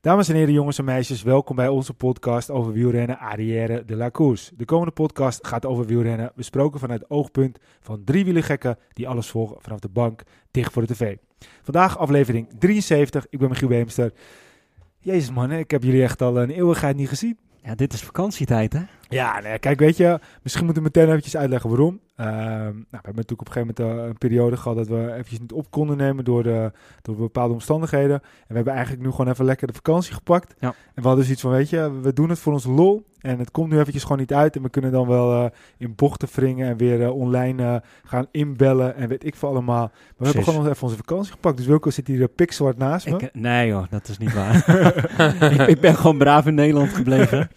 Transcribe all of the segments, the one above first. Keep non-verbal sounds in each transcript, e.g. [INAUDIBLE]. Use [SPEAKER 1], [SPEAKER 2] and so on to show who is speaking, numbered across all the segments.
[SPEAKER 1] Dames en heren, jongens en meisjes, welkom bij onze podcast over wielrennen Arrière de la Course. De komende podcast gaat over wielrennen, besproken vanuit het oogpunt van drie wielergekken die alles volgen vanaf de bank, dicht voor de tv. Vandaag aflevering 73, ik ben Michiel Beemster. Jezus man, ik heb jullie echt al een eeuwigheid niet gezien.
[SPEAKER 2] Ja, dit is vakantietijd, hè?
[SPEAKER 1] Ja, nee, kijk, weet je, misschien moeten we meteen eventjes uitleggen waarom. Ehm, nou, we hebben natuurlijk op een gegeven moment uh, een periode gehad dat we eventjes niet op konden nemen door, de, door bepaalde omstandigheden. En we hebben eigenlijk nu gewoon even lekker de vakantie gepakt.
[SPEAKER 2] Ja.
[SPEAKER 1] En we hadden dus iets van, weet je, we doen het voor ons lol. En het komt nu eventjes gewoon niet uit. En we kunnen dan wel uh, in bochten wringen en weer uh, online gaan inbellen en weet ik veel allemaal. Maar we
[SPEAKER 2] Precies.
[SPEAKER 1] hebben gewoon even onze vakantie gepakt. Dus Wilco zit hier pikzwart naast me.
[SPEAKER 2] Ik, nee joh, dat is niet waar. [LAUGHS] ik, ik, ben gewoon braaf in Nederland gebleven.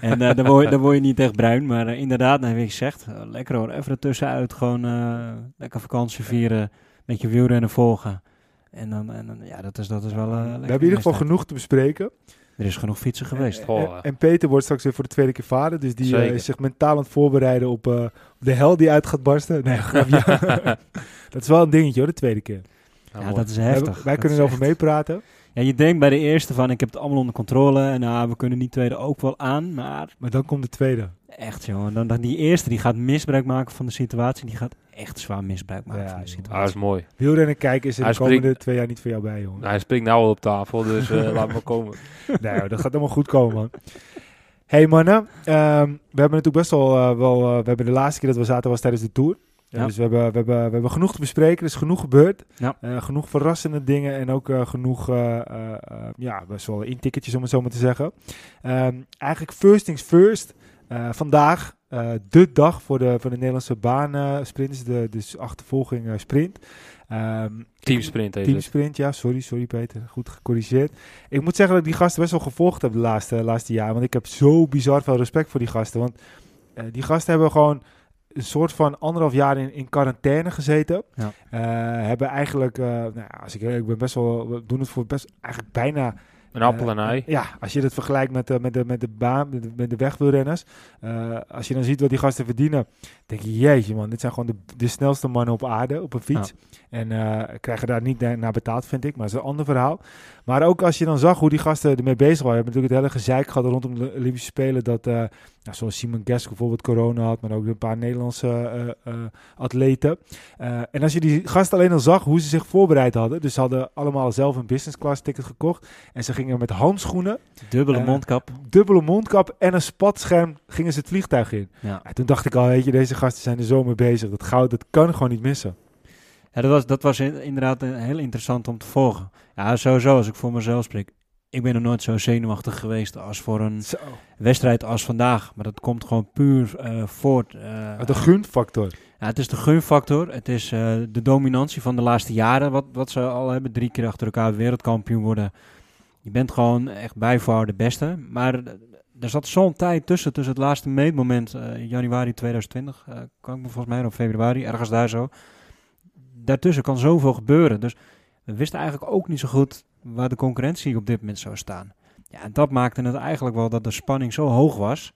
[SPEAKER 2] en dan, word je, dan word je niet echt bruin. Maar inderdaad, nou, wie uh, lekker hoor. Even ertussenuit, gewoon uh, lekker vakantie vieren, met je wielrennen volgen. En dan, en dan ja, dat is, dat is wel
[SPEAKER 1] We hebben in ieder geval genoeg te bespreken.
[SPEAKER 2] Er is genoeg fietsen geweest.
[SPEAKER 1] En, en, en, Peter wordt straks weer voor de tweede keer vader. Dus die uh, is zich mentaal aan het voorbereiden op, uh, op de hel die uit gaat barsten. Nee, [LAUGHS] [LAUGHS] dat is wel een dingetje hoor, de tweede keer.
[SPEAKER 2] Ja, ja dat is heftig.
[SPEAKER 1] Wij, wij kunnen erover echt... meepraten.
[SPEAKER 2] Ja, je denkt bij de eerste van ik heb het allemaal onder controle. En nou, we kunnen die tweede ook wel aan. Maar,
[SPEAKER 1] maar dan komt de tweede.
[SPEAKER 2] Echt joh. Dan, dan die eerste die gaat misbruik maken van de situatie. Die gaat echt zwaar misbruik maken
[SPEAKER 1] ja,
[SPEAKER 2] van de situatie.
[SPEAKER 3] Ah, dat is mooi.
[SPEAKER 1] Wielrennen kijken is er de komende twee jaar niet voor jou bij, jongen.
[SPEAKER 3] Nou, hij springt nou al op tafel, dus uh, laat maar komen. [LAUGHS]
[SPEAKER 1] nee, dat gaat allemaal goed komen, man. Hey mannen, um, we hebben natuurlijk best wel, uh, wel uh, we hebben de laatste keer dat we zaten was tijdens de Tour. Ja. Dus we hebben, we, hebben, we hebben genoeg te bespreken, er is genoeg gebeurd.
[SPEAKER 2] Ja.
[SPEAKER 1] Uh, genoeg verrassende dingen en ook uh, genoeg, uh, ja, best wel intikketjes om het zo maar te zeggen. Um, eigenlijk first things first. Vandaag, de dag voor de, voor de Nederlandse baansprinters, de dus achtervolging sprint.
[SPEAKER 3] Um, teamsprint
[SPEAKER 1] Teamsprint, ja, sorry, sorry Peter, goed gecorrigeerd. Ik moet zeggen dat ik die gasten best wel gevolgd heb de laatste, laatste jaar, want ik heb zo bizar veel respect voor die gasten. Want die gasten hebben gewoon een soort van anderhalf jaar in, in quarantaine gezeten.
[SPEAKER 2] Ja.
[SPEAKER 1] Uh, hebben eigenlijk, uh, nou ja, als ik, ik ben best wel, we doen het voor best eigenlijk bijna.
[SPEAKER 3] Een appel en ei.
[SPEAKER 1] Uh, ja, als je het vergelijkt met, uh, met, de, met de baan, met de, met de wegwielrenners. Uh, als je dan ziet wat die gasten verdienen, denk je, jeetje man, dit zijn gewoon de, de snelste mannen op aarde op een fiets. Ja. En uh, krijgen daar niet naar, betaald, vind ik. Maar dat is een ander verhaal. Maar ook als je dan zag hoe die gasten ermee bezig waren. We hebben natuurlijk het hele gezeik gehad rondom de Olympische Spelen. Dat, uh, nou, zoals Simon Gesk bijvoorbeeld corona had. Maar ook een paar Nederlandse uh, atleten. en als je die gasten alleen al zag hoe ze zich voorbereid hadden. Dus ze hadden allemaal zelf een business class ticket gekocht. En ze gingen met handschoenen.
[SPEAKER 2] Dubbele mondkap.
[SPEAKER 1] Dubbele mondkap en een spatscherm gingen ze het vliegtuig in.
[SPEAKER 2] Ja.
[SPEAKER 1] En toen dacht ik al, weet je, deze gasten zijn er zo mee bezig. Dat goud, dat kan gewoon niet missen.
[SPEAKER 2] Ja, dat was, dat was inderdaad heel interessant om te volgen. Ja, sowieso, als ik voor mezelf spreek. Ik ben er nooit zo zenuwachtig geweest als voor een
[SPEAKER 1] zo.
[SPEAKER 2] wedstrijd als vandaag. Maar dat komt gewoon puur uh, voort. Uh,
[SPEAKER 1] de gunfactor.
[SPEAKER 2] Ja, het is de gunfactor. Het is uh, de dominantie van de laatste jaren. Wat, wat ze al hebben. Drie keer achter elkaar wereldkampioen worden. Je bent gewoon echt bij voor de beste. Maar er zat zo'n tijd tussen. Tussen het laatste meetmoment. januari 2020. kan ik me volgens mij of februari. Ergens daar zo daartussen kan zoveel gebeuren. Dus we wisten eigenlijk ook niet zo goed waar de concurrentie op dit moment zou staan. Ja, en dat maakte het eigenlijk wel dat de spanning zo hoog was.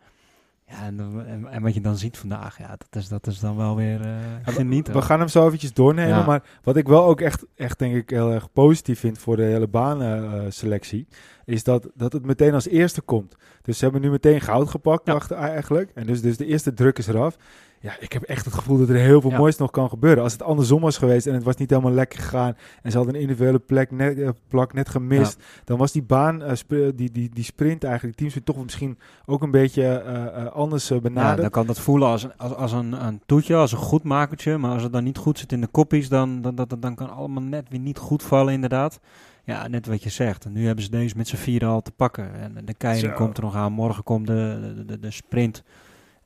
[SPEAKER 2] Ja, en, en, en wat je dan ziet vandaag, ja, dat is, dat is dan wel weer uh, genieten.
[SPEAKER 1] We, we gaan hem zo eventjes doornemen,
[SPEAKER 2] Ja.
[SPEAKER 1] maar wat ik wel ook echt, echt denk ik heel erg positief vind voor de hele baanselectie, is dat, dat het meteen als eerste komt. Dus ze hebben nu meteen goud gepakt
[SPEAKER 2] Ja.
[SPEAKER 1] achter, eigenlijk. En dus, dus de eerste druk is eraf. Ja, ik heb echt het gevoel dat er heel veel
[SPEAKER 2] Ja.
[SPEAKER 1] moois nog kan gebeuren. Als het andersom was geweest en het was niet helemaal lekker gegaan en ze hadden een individuele plek net, eh, plak net gemist, dan was die baan, eh, sp- die, die, die sprint eigenlijk, die teams toch misschien ook een beetje eh, eh, anders eh,
[SPEAKER 2] Ja,
[SPEAKER 1] benaderd.
[SPEAKER 2] dan kan dat voelen als, een- als, als een, een toetje, als een goed makertje. Maar als het dan niet goed zit in de koppies, dan, dan, dan, dan kan allemaal net weer niet goed vallen inderdaad. Ja, net wat je zegt. En nu hebben ze deze met z'n vieren al te pakken. En de keiling
[SPEAKER 1] Zo.
[SPEAKER 2] komt er nog aan. Morgen komt de, de, de, de sprint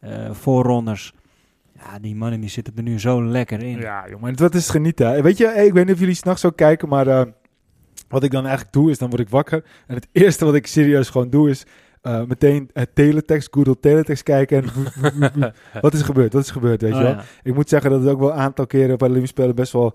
[SPEAKER 2] eh voorronders. Ja, die mannen die zitten er nu zo lekker in.
[SPEAKER 1] Ja, jongen, dat is genieten. Weet je, ik weet niet of jullie s'nachts zo kijken, maar eh, wat ik dan eigenlijk doe is, dan word ik wakker. En het eerste wat ik serieus gewoon doe is, eh, meteen het teletext, Google teletext kijken. En [LAUGHS] wat is er gebeurd? Wat is er gebeurd, weet
[SPEAKER 2] Oh,
[SPEAKER 1] je wel?
[SPEAKER 2] ja.
[SPEAKER 1] Ik moet zeggen dat het ook wel een aantal keren bij de Olympische Spelen best wel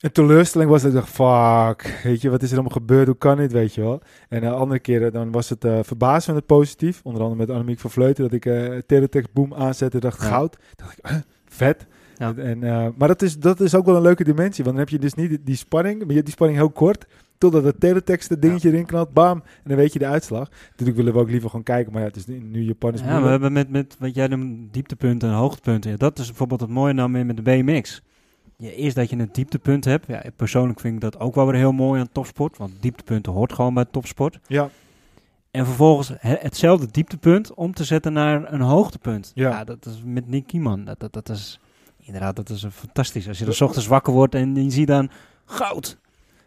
[SPEAKER 1] een teleurstelling was. Dat ik dacht, fuck, weet je, wat is er allemaal gebeurd? Hoe kan dit, weet je wel? En eh, andere keren dan was het eh verbazend positief. Onder andere met Annemiek van Vleuten. Dat ik eh teletext boom aanzette en dacht,
[SPEAKER 2] Ja.
[SPEAKER 1] goud. dacht ik, huh, vet.
[SPEAKER 2] Ja.
[SPEAKER 1] En, maar dat is, dat is ook wel een leuke dimensie. Want dan heb je dus niet die, spanning. Maar je hebt die spanning heel kort. Totdat het teletext het dingetje erin knalt. Bam. En dan weet je de uitslag. Natuurlijk willen we ook liever gewoon kijken. Maar ja, het is nu, Japan is
[SPEAKER 2] Ja, we hebben met, met wat jij noemt dieptepunten en hoogtepunten. Ja, dat is bijvoorbeeld het mooie nou weer met de BMX. Ja, eerst dat je een dieptepunt hebt. Ja, persoonlijk vind ik dat ook wel weer heel mooi aan topsport. Want dieptepunten hoort gewoon bij topsport.
[SPEAKER 1] Ja,
[SPEAKER 2] En vervolgens he- hetzelfde dieptepunt om te zetten naar een hoogtepunt.
[SPEAKER 1] Ja.
[SPEAKER 2] Ja, dat is met Nick Kieman. Dat, dat, dat is inderdaad dat is een fantastisch. Als je 's ochtends wakker wordt en je ziet dan goud.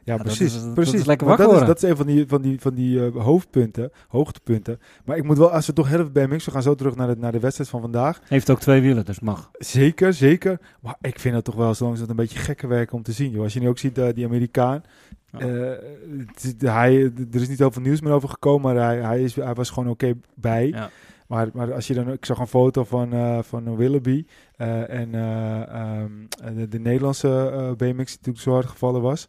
[SPEAKER 1] Ja,
[SPEAKER 2] dat
[SPEAKER 1] precies.
[SPEAKER 2] is- dat
[SPEAKER 1] precies.
[SPEAKER 2] is lekker wakker
[SPEAKER 1] dat, is, dat is een van die, van die, van die eh, hoofdpunten, hoogtepunten. Maar ik moet wel, als we toch even bij we gaan zo terug naar de, naar de wedstrijd van vandaag.
[SPEAKER 2] Heeft ook twee wielen, dus mag.
[SPEAKER 1] Zeker, zeker. Maar ik vind het toch wel, zolang het een beetje gekke werk om te zien. Joh. Als je nu ook ziet, eh, die Amerikaan. Eh, is- hij, er is niet heel veel nieuws meer over gekomen, maar hij, hij, is, hij was gewoon oké bij.
[SPEAKER 2] Ja.
[SPEAKER 1] Maar, maar als je dan, ik zag een foto van, eh van Willoughby en eh, ehm, de, de Nederlandse BMX die natuurlijk zo hard gevallen was.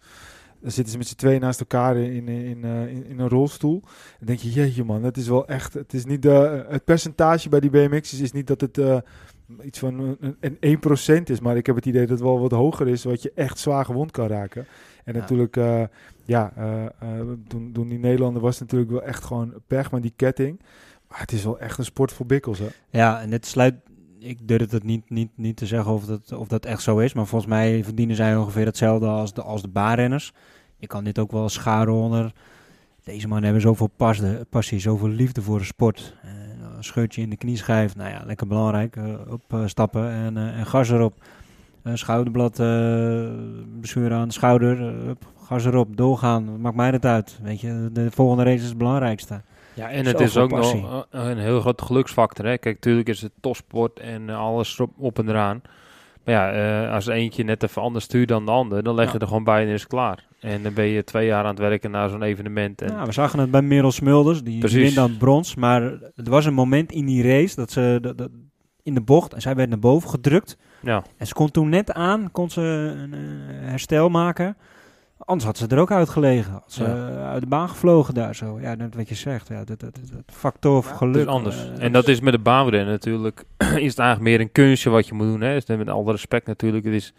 [SPEAKER 1] Dan zitten ze met z'n tweeën naast elkaar in, in, in, eh, in, in een rolstoel. Dan denk je, jeetje man, dat is wel echt... Het, is niet de, het percentage bij die BMX's is niet dat het eh, iets van een, een 1% is. Maar ik heb het idee dat het wel wat hoger is, wat je echt zwaar gewond kan raken. En
[SPEAKER 2] Ja.
[SPEAKER 1] natuurlijk, eh, ja, eh, eh, toen, toen die Nederlander was het natuurlijk wel echt gewoon pech met die ketting. Maar het is wel echt een sport voor bikkels, hè?
[SPEAKER 2] Ja, en dit sluit. Ik durf het niet, niet, niet te zeggen of dat, of dat echt zo is. Maar volgens mij verdienen zij ongeveer hetzelfde als de, als de baanrenners. Je kan dit ook wel scharen onder. Deze mannen hebben zoveel passie, zoveel liefde voor de sport. Eh, een scheurtje in de knieschijf. Nou ja, lekker belangrijk. eh, opstappen en, eh, en gas erop. Schouderblad, besturen aan de schouder. gas erop, doorgaan. Maakt mij dat uit. Weet je, de volgende race is het belangrijkste.
[SPEAKER 3] Ja, en het is ook
[SPEAKER 2] passie.
[SPEAKER 3] nog een heel groot geluksfactor. Hè? Kijk, natuurlijk is het topsport en eh, alles op, en eraan. Maar ja, eh, als eentje net even anders stuurt dan de ander, dan leg je
[SPEAKER 2] Ja.
[SPEAKER 3] er gewoon bij en is het klaar. En dan ben je twee jaar aan het werken naar zo'n evenement. En,
[SPEAKER 2] Nou, we zagen het bij Merel Smulders, die wint dan brons. Maar er was een moment in die race dat ze dat- dat- in de bocht en zij werd naar boven gedrukt.
[SPEAKER 3] ja.
[SPEAKER 2] En ze kon toen net aan, kon ze een eh, herstel maken. Anders had ze er ook uitgelegen. Had ze
[SPEAKER 3] Ja.
[SPEAKER 2] uit de baan gevlogen daar zo. Ja, net wat je zegt. Ja, dat, dat, dat factor
[SPEAKER 1] Ja,
[SPEAKER 2] geluk.
[SPEAKER 3] Is anders.
[SPEAKER 2] eh,
[SPEAKER 3] en dat is met de baanrennen natuurlijk. [CLEARS THROAT] is het eigenlijk meer een kunstje wat je moet doen. Hè? Dus met alle respect natuurlijk. Het is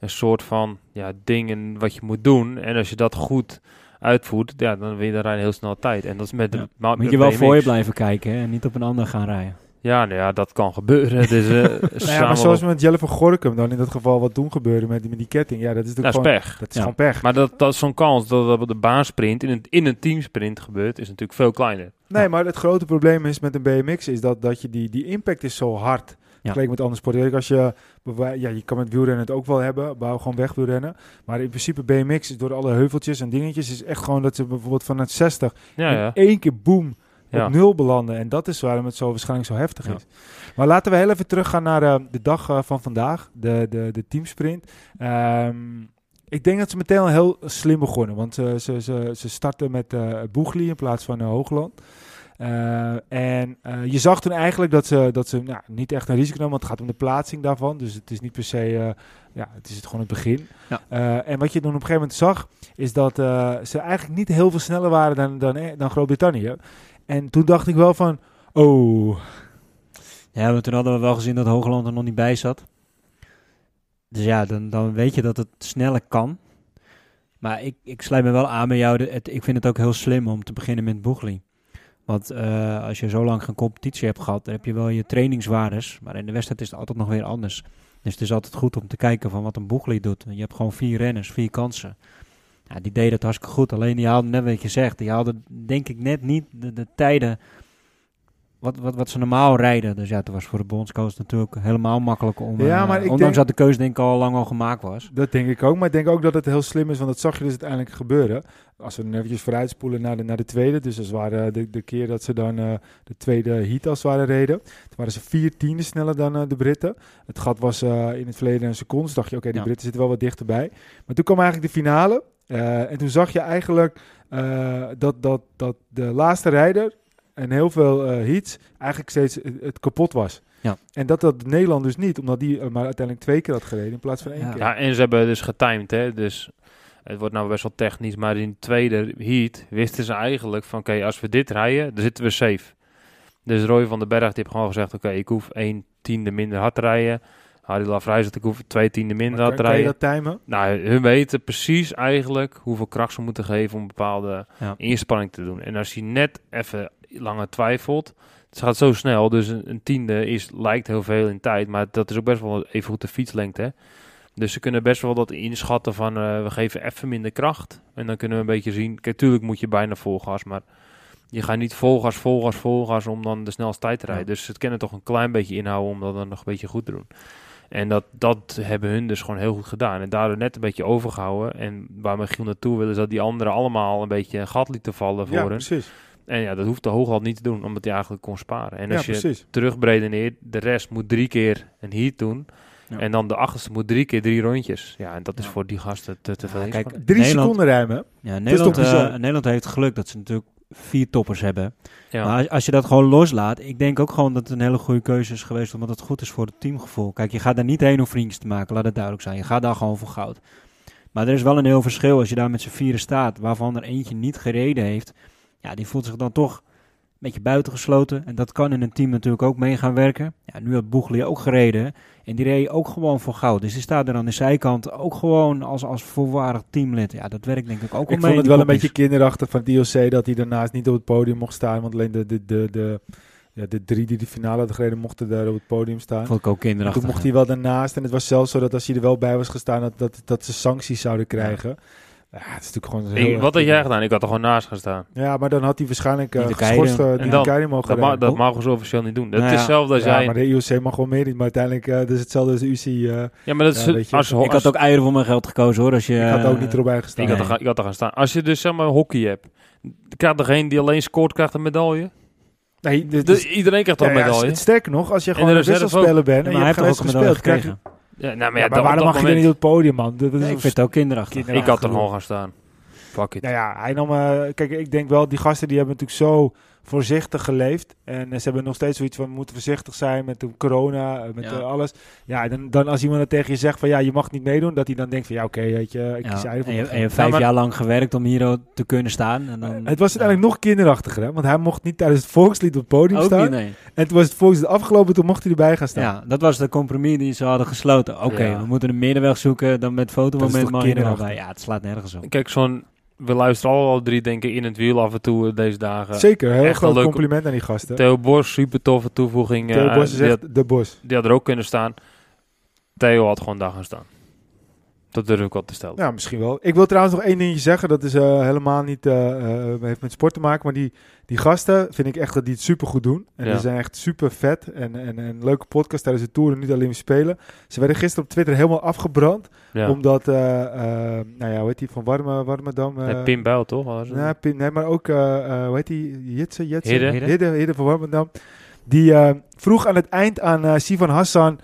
[SPEAKER 3] een soort van ja, dingen wat je moet doen. En als je dat goed uitvoert, ja, dan win je daar heel snel tijd. En dat is met de
[SPEAKER 2] Ja.
[SPEAKER 3] ma-
[SPEAKER 2] Moet je wel
[SPEAKER 3] BMX.
[SPEAKER 2] voor je blijven kijken hè, en niet op een ander gaan rijden.
[SPEAKER 3] Ja, nou ja, dat kan gebeuren. [LAUGHS] Eh,
[SPEAKER 1] Nou ja, maar zoals met Jelle van Gorkum dan in dat geval wat toen gebeurde met die, met die ketting. Ja, dat is
[SPEAKER 3] dat
[SPEAKER 1] natuurlijk
[SPEAKER 3] is
[SPEAKER 1] gewoon,
[SPEAKER 3] pech.
[SPEAKER 1] dat is
[SPEAKER 2] Ja.
[SPEAKER 1] gewoon pech.
[SPEAKER 3] Maar dat, dat is zo'n kans dat dat de baansprint in een, in een teamsprint gebeurt, is natuurlijk veel kleiner.
[SPEAKER 1] Nee, maar het grote probleem is met een BMX is dat, dat je die, die impact is zo hard. Vergeleken met andere sporten. Als je, ja, je kan met wielrennen het ook wel hebben, bouw gewoon wegwielrennen. Maar in principe BMX is door alle heuveltjes en dingetjes is echt gewoon dat ze bijvoorbeeld vanuit 60
[SPEAKER 3] Ja,
[SPEAKER 1] in
[SPEAKER 3] ja.
[SPEAKER 1] één keer boom
[SPEAKER 3] ja.
[SPEAKER 1] op nul belanden. En dat is waarom het zo waarschijnlijk zo heftig
[SPEAKER 3] Ja.
[SPEAKER 1] is. Maar laten we heel even teruggaan naar eh, de dag eh, van vandaag, de, de, de teamsprint. Ehm, ik denk dat ze meteen al heel slim begonnen, want ze, ze, ze, ze starten met eh Boegli in plaats van eh, Hoogland. Eh, en eh, je zag toen eigenlijk dat ze, dat ze nou, niet echt een risico namen, want het gaat om de plaatsing daarvan. Dus het is niet per se, eh, ja, het is het gewoon het begin.
[SPEAKER 2] Ja.
[SPEAKER 1] Eh, en wat je dan op een gegeven moment zag, is dat eh, ze eigenlijk niet heel veel sneller waren dan, dan, eh, dan Groot-Brittannië. En toen dacht ik wel van, oh,
[SPEAKER 2] Ja, maar toen hadden we wel gezien dat Hoogland er nog niet bij zat. Dus ja, dan, dan weet je dat het sneller kan. Maar ik, ik sluit me wel aan bij jou. Ik vind het ook heel slim om te beginnen met Boegli. Want eh, als je zo lang geen competitie hebt gehad, dan heb je wel je trainingswaardes. Maar in de wedstrijd is het altijd nog weer anders. Dus het is altijd goed om te kijken van wat een Boegli doet. Je hebt gewoon vier renners, vier kansen. Ja, die deed het hartstikke goed. Alleen die haalden net wat je zegt. Die haalden denk ik net niet de, de tijden wat, wat, wat ze normaal rijden. Dus ja, het was voor de bondscoach natuurlijk helemaal makkelijk om...
[SPEAKER 1] Ja,
[SPEAKER 2] eh,
[SPEAKER 1] maar ik
[SPEAKER 2] ondanks
[SPEAKER 1] denk-
[SPEAKER 2] dat de keuze denk ik al lang al gemaakt was.
[SPEAKER 1] dat denk ik ook. Maar ik denk ook dat het heel slim is, want dat zag je dus uiteindelijk gebeuren. Als we dan eventjes vooruitspoelen naar de, naar de tweede. Dus dat waren de, de keer dat ze dan eh, de tweede heat als het ware reden. Toen waren ze vier tienden sneller dan eh, de Britten. Het gat was in het verleden een seconde. Dus dacht je, oké, die
[SPEAKER 2] Ja.
[SPEAKER 1] Britten zitten wel wat dichterbij. Maar toen kwam eigenlijk de finale. Eh, en toen zag je eigenlijk eh, dat, dat, dat de laatste rijder en heel veel eh heats eigenlijk steeds het, het kapot was.
[SPEAKER 2] Ja.
[SPEAKER 1] En dat dat Nederland dus niet, omdat die maar uiteindelijk twee keer had gereden in plaats van één
[SPEAKER 2] Ja.
[SPEAKER 1] keer.
[SPEAKER 3] Ja, en ze hebben dus getimed, hè. Dus het wordt nou best wel technisch. Maar in de tweede heat wisten ze eigenlijk van... Oké, als we dit rijden, dan zitten we safe. Dus Roy van den Berg die heeft gewoon gezegd... Oké, ik hoef één tiende minder hard te rijden. Harry Lafrijs zegt, ik hoef twee tiende minder
[SPEAKER 1] Maar
[SPEAKER 3] hard
[SPEAKER 1] kan, je
[SPEAKER 3] rijden.
[SPEAKER 1] dat timen?
[SPEAKER 3] Nou, hun weten precies eigenlijk hoeveel kracht ze moeten geven... om bepaalde
[SPEAKER 2] Ja.
[SPEAKER 3] inspanning te doen. En als je net even langer twijfelt... Het gaat zo snel, dus een, een tiende is, lijkt heel veel in tijd. Maar dat is ook best wel even goed de fietslengte, hè. Dus ze kunnen best wel dat inschatten van eh, we geven even minder kracht. En dan kunnen we een beetje zien. Kijk, tuurlijk moet je bijna vol gas, maar je gaat niet vol gas, vol gas, vol gas om dan de snelste tijd te rijden.
[SPEAKER 2] Ja.
[SPEAKER 3] Dus ze kunnen toch een klein beetje inhouden om dat dan nog een beetje goed te doen. En dat, dat hebben hun dus gewoon heel goed gedaan. En daardoor net een beetje overgehouden. En waar Michiel naartoe wil, is dat die anderen allemaal een beetje een gat lieten vallen voor
[SPEAKER 1] Ja,
[SPEAKER 3] hen.
[SPEAKER 1] precies.
[SPEAKER 3] En ja, dat hoeft de Hooghal niet te doen, omdat hij eigenlijk kon sparen. En
[SPEAKER 1] Ja,
[SPEAKER 3] als je
[SPEAKER 1] precies.
[SPEAKER 3] terugbredeneert, de rest moet drie keer een heat doen.
[SPEAKER 2] Ja.
[SPEAKER 3] En dan de achterste moet drie keer drie rondjes. Ja, en dat is
[SPEAKER 2] Ja.
[SPEAKER 3] voor die gasten te, te veel
[SPEAKER 2] Ja, kijk.
[SPEAKER 1] Drie
[SPEAKER 2] Nederland-
[SPEAKER 1] seconden rijmen.
[SPEAKER 2] Ja, Nederland, eh, Nederland heeft geluk dat ze natuurlijk vier toppers hebben.
[SPEAKER 3] Ja.
[SPEAKER 2] Maar als, als je dat gewoon loslaat, ik denk ook gewoon dat het een hele goede keuze is geweest, omdat het goed is voor het teamgevoel. Kijk, je gaat daar niet heen om vriendjes te maken, laat het duidelijk zijn. Je gaat daar gewoon voor goud. Maar er is wel een heel verschil als je daar met z'n vieren staat, waarvan er eentje niet gereden heeft. Ja, die voelt zich dan toch een beetje buitengesloten. En dat kan in een team natuurlijk ook mee gaan werken. Ja, nu had Boegli ook gereden. En die reed ook gewoon voor goud. Dus die staat er aan de zijkant ook gewoon als, als volwaardig teamlid. Ja, dat werkt denk ik ook wel
[SPEAKER 1] Ik
[SPEAKER 2] mee
[SPEAKER 1] vond het wel een beetje kinderachtig van het IOC dat hij daarnaast niet op het podium mocht staan. Want alleen de, de, de, de, ja, de drie die de finale hadden gereden mochten daar op het podium staan.
[SPEAKER 2] Vond ik ook kinderachtig.
[SPEAKER 1] Toen mocht hij wel daarnaast. En het was zelfs zo dat als hij er wel bij was gestaan, dat, dat, dat ze sancties zouden krijgen. Ja, het is natuurlijk gewoon heel
[SPEAKER 3] Ik-
[SPEAKER 1] erg
[SPEAKER 3] wat had jij gedaan? Ik had er gewoon naast gaan staan.
[SPEAKER 1] Ja, maar dan had hij waarschijnlijk uh,
[SPEAKER 2] Niet
[SPEAKER 1] geschorst, uh,
[SPEAKER 2] En
[SPEAKER 1] niet
[SPEAKER 3] dan-
[SPEAKER 1] de mogen
[SPEAKER 3] Dat, ma
[SPEAKER 1] rijden.
[SPEAKER 3] dat mogen ze officieel niet doen. Dat
[SPEAKER 2] Nou
[SPEAKER 3] is
[SPEAKER 2] ja.
[SPEAKER 3] hetzelfde als
[SPEAKER 1] ja,
[SPEAKER 3] jij...
[SPEAKER 1] maar de IOC mag wel meer niet. Maar uiteindelijk, uh, dat is hetzelfde als de UC. Uh,
[SPEAKER 3] ja, maar dat is...
[SPEAKER 1] Ja,
[SPEAKER 3] als,
[SPEAKER 2] Ik had ook eieren voor mijn geld gekozen hoor. Als je,
[SPEAKER 1] ik had ook niet
[SPEAKER 2] eh,
[SPEAKER 1] erop bijgestaan.
[SPEAKER 3] ik, had er, ik had er gaan staan. Als je dus zeg maar hockey hebt... Krijgt degene die alleen scoort, krijgt een medaille.
[SPEAKER 1] Nee, dit
[SPEAKER 3] Dus
[SPEAKER 1] is-
[SPEAKER 3] iedereen krijgt toch
[SPEAKER 1] ja,
[SPEAKER 3] een
[SPEAKER 1] ja,
[SPEAKER 3] medaille.
[SPEAKER 1] het sterker nog, als je gewoon
[SPEAKER 3] de
[SPEAKER 1] een wisselspeler bent
[SPEAKER 2] Ja,
[SPEAKER 1] en
[SPEAKER 2] maar
[SPEAKER 1] je
[SPEAKER 2] hij
[SPEAKER 1] hebt
[SPEAKER 2] heeft
[SPEAKER 1] geen gespeeld, krijg je...
[SPEAKER 3] Ja, nou, maar,
[SPEAKER 1] Ja,
[SPEAKER 3] ja,
[SPEAKER 1] maar waarom mag
[SPEAKER 3] dat
[SPEAKER 1] je niet
[SPEAKER 3] moment-
[SPEAKER 1] op het podium, man? Dat, dat is
[SPEAKER 2] Nee, ik vind het ook kinderachtig.
[SPEAKER 1] Kinder-
[SPEAKER 3] Ik had er gewoon gaan staan. Fuck it.
[SPEAKER 1] Nou ja, hij nam, eh, kijk, ik denk wel, die gasten die hebben natuurlijk zo voorzichtig geleefd. En eh, ze hebben nog steeds zoiets van, we moeten voorzichtig zijn met de corona, eh, met
[SPEAKER 2] Ja.
[SPEAKER 1] eh, alles. Ja, dan, dan als iemand dan tegen je zegt van, ja, je mag niet meedoen, dat hij dan denkt van, ja, oké, weet je, ik
[SPEAKER 2] Ja,
[SPEAKER 1] kies
[SPEAKER 2] en,
[SPEAKER 1] eigenlijk
[SPEAKER 2] je,
[SPEAKER 1] voor
[SPEAKER 2] en je hebt
[SPEAKER 3] Ja,
[SPEAKER 2] vijf
[SPEAKER 3] maar-
[SPEAKER 2] jaar lang gewerkt om hier te kunnen staan. En dan,
[SPEAKER 1] Het was uiteindelijk nog kinderachtiger, hè? Want hij mocht niet tijdens het volkslied op het podium
[SPEAKER 2] ook
[SPEAKER 1] staan.
[SPEAKER 2] niet, nee.
[SPEAKER 1] En toen was het volkslied afgelopen, toen mocht hij erbij gaan staan.
[SPEAKER 2] Ja, dat was de compromis die ze hadden gesloten. Oké,
[SPEAKER 3] Ja.
[SPEAKER 2] we moeten een middenweg zoeken. Dan met fotomoment mag je er wel
[SPEAKER 1] kinderachtig?
[SPEAKER 2] bij. Ja, het slaat nergens op.
[SPEAKER 3] Kijk, zo'n... We luisteren allemaal drie, denk ik, in het wiel af en toe eh, deze dagen.
[SPEAKER 1] Zeker, heel
[SPEAKER 3] echt
[SPEAKER 1] groot
[SPEAKER 3] een leuk-
[SPEAKER 1] compliment aan die gasten.
[SPEAKER 3] Theo Bos, super toffe toevoeging.
[SPEAKER 1] Theo
[SPEAKER 3] eh,
[SPEAKER 1] Bos is
[SPEAKER 3] had,
[SPEAKER 1] echt de bos.
[SPEAKER 3] die had er ook kunnen staan. Theo had gewoon daar gaan staan. Dat durf ik wel te stellen.
[SPEAKER 1] Ja, misschien wel. Ik wil trouwens nog één dingetje zeggen. Dat is eh, helemaal niet, eh, eh, heeft met sport te maken. Maar die, die gasten vind ik echt dat die het super goed doen. En
[SPEAKER 3] Ja.
[SPEAKER 1] die zijn echt super vet. En, en, en een leuke podcast tijdens de Tour. En niet alleen spelen. Ze werden gisteren op Twitter helemaal afgebrand.
[SPEAKER 3] Ja.
[SPEAKER 1] Omdat, eh, nou ja, hoe heet die van Warme, Warmerdam? eh
[SPEAKER 3] Eh, Pim Bijl, toch?
[SPEAKER 1] Nee, Pim, nee, maar ook, hoe heet die? Jitse, Jitse?
[SPEAKER 3] Hidde.
[SPEAKER 2] Hidde.
[SPEAKER 1] Hidde, Hidde van Warmerdam. Die vroeg aan het eind aan Sivan Hassan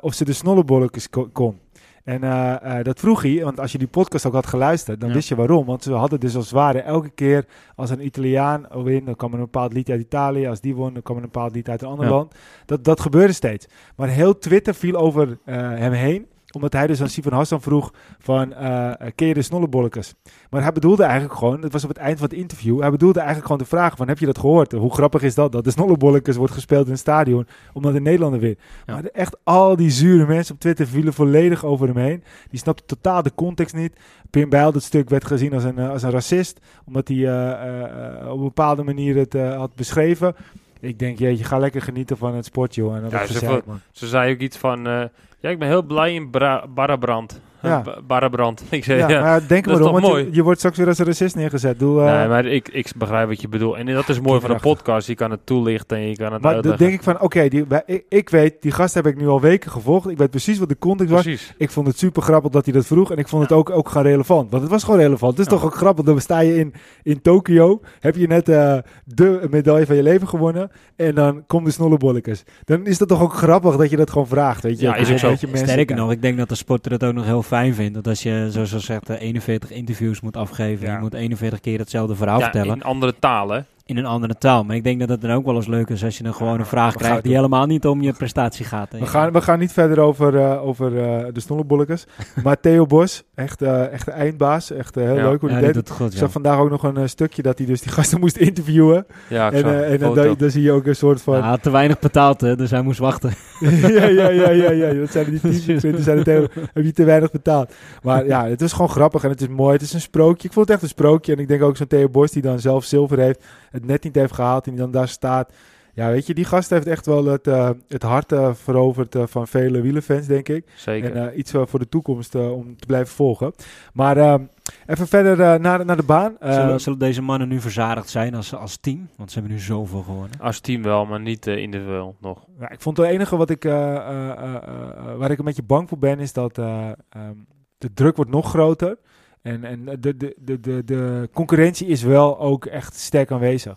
[SPEAKER 1] of ze de snollebolletjes ko- kon. En eh, eh, dat vroeg hij, want als je die podcast ook had geluisterd, dan
[SPEAKER 2] Ja.
[SPEAKER 1] wist je waarom. Want ze hadden dus als het ware elke keer als een Italiaan win, dan kwam er een bepaald lied uit Italië. Als die won, dan kwam er een bepaald lied uit een ander
[SPEAKER 2] Ja.
[SPEAKER 1] land. Dat, dat gebeurde steeds. Maar heel Twitter viel over eh, hem heen omdat hij dus aan Sivan Hassan vroeg van, eh ken je de snollebolletjes? Maar hij bedoelde eigenlijk gewoon, het was op het eind van het interview, hij bedoelde eigenlijk gewoon de vraag van, heb je dat gehoord? Hoe grappig is dat, dat de snollebolletjes wordt gespeeld in een stadion, omdat de Nederlander wint.
[SPEAKER 2] Ja.
[SPEAKER 1] Maar echt al die zure mensen op Twitter vielen volledig over hem heen. Die snapten totaal de context niet. Pim Bijl, dat stuk werd gezien als een, eh, als een racist, omdat hij eh, op een bepaalde manier het had beschreven. Ik denk, jeetje, ga lekker genieten van het sport, joh. En dat
[SPEAKER 3] Ja, ze
[SPEAKER 1] gezeik,
[SPEAKER 3] vo-
[SPEAKER 1] man.
[SPEAKER 3] Ze zei ook iets van... ja, ik ben heel blij in Bra Barrabrand.
[SPEAKER 1] Ja.
[SPEAKER 3] Barrabrand. [LAUGHS] Ik zei,
[SPEAKER 1] Ja,
[SPEAKER 3] ja.
[SPEAKER 1] maar denk
[SPEAKER 3] dat
[SPEAKER 1] maar om,
[SPEAKER 3] toch
[SPEAKER 1] want je,
[SPEAKER 3] mooi?
[SPEAKER 1] je wordt straks weer als een racist neergezet. Doe, eh,
[SPEAKER 3] nee, maar ik, ik begrijp wat je bedoelt. En dat is mooi van een podcast. Je kan het toelichten en je kan het
[SPEAKER 1] Maar dan denk ik van, oké, die ik, ik weet, die gast heb ik nu al weken gevolgd. Ik weet precies wat de context was. Ik vond het super grappig dat hij dat vroeg. En ik vond het ook, ook gewoon relevant. Want het was gewoon relevant. Het is
[SPEAKER 2] Ja.
[SPEAKER 1] toch ook grappig. Dan sta je in, in Tokio. Heb je net eh, de medaille van je leven gewonnen. En dan komt de snollebolletjes. Dan is dat toch ook grappig dat je dat gewoon vraagt. Weet je?
[SPEAKER 3] Ja, is ook zo.
[SPEAKER 1] Dat
[SPEAKER 2] Sterker nog, ik denk dat de sporter het ook nog heel fijn vindt. Dat als je, zoals ze zegt, eh, 41 interviews moet afgeven.
[SPEAKER 1] Ja.
[SPEAKER 2] Je moet 41 keer hetzelfde verhaal
[SPEAKER 3] Ja,
[SPEAKER 2] vertellen.
[SPEAKER 3] in andere talen.
[SPEAKER 2] In een andere taal. Maar ik denk dat het dan ook wel eens leuk is als je dan gewoon een vraag krijgt die helemaal niet om je prestatie gaat.
[SPEAKER 1] We gaan, we gaan niet verder over, eh, over eh, de snollebolletjes. [LAUGHS] maar Theo Bos, echt, eh echt de eindbaas. Echt heel
[SPEAKER 3] Ja.
[SPEAKER 1] leuk hoe hij
[SPEAKER 2] die
[SPEAKER 1] deed.
[SPEAKER 2] doet het goed,
[SPEAKER 1] Ik
[SPEAKER 2] ja.
[SPEAKER 1] zag vandaag ook nog een stukje dat hij dus die [LAUGHS] gasten moest interviewen.
[SPEAKER 3] Ja, ik
[SPEAKER 1] En, eh, en dan, zie je ook een soort van...
[SPEAKER 2] Hij had te weinig betaald, hè, dus hij moest wachten. [LAUGHS]
[SPEAKER 1] ja, ja, ja, ja, ja. Dat zijn die teamprinters. zijn het heel, heb je te weinig betaald. Maar ja, het is gewoon grappig en het is mooi. Het is een sprookje. Ik vond het echt een sprookje. En ik denk ook zo'n Theo Bos die dan zelf zilver heeft. Het net niet heeft gehaald en die dan daar staat. Ja, weet je, die gast heeft echt wel het, eh, het hart eh, veroverd eh, van vele wielerfans, denk ik.
[SPEAKER 3] Zeker.
[SPEAKER 1] En eh, iets voor de toekomst eh, om te blijven volgen. Maar ehm, even verder eh, naar, naar de baan. Eh,
[SPEAKER 2] zullen, zullen deze mannen nu verzadigd zijn als, als team? Want ze hebben nu zoveel gewonnen.
[SPEAKER 3] Als team wel, maar niet individueel nog.
[SPEAKER 1] Ja, ik vond het enige wat ik, eh, eh, eh, eh, waar ik een beetje bang voor ben, is dat eh, ehm, de druk wordt nog groter. En, en de, de, de, de, de concurrentie is wel ook echt sterk aanwezig.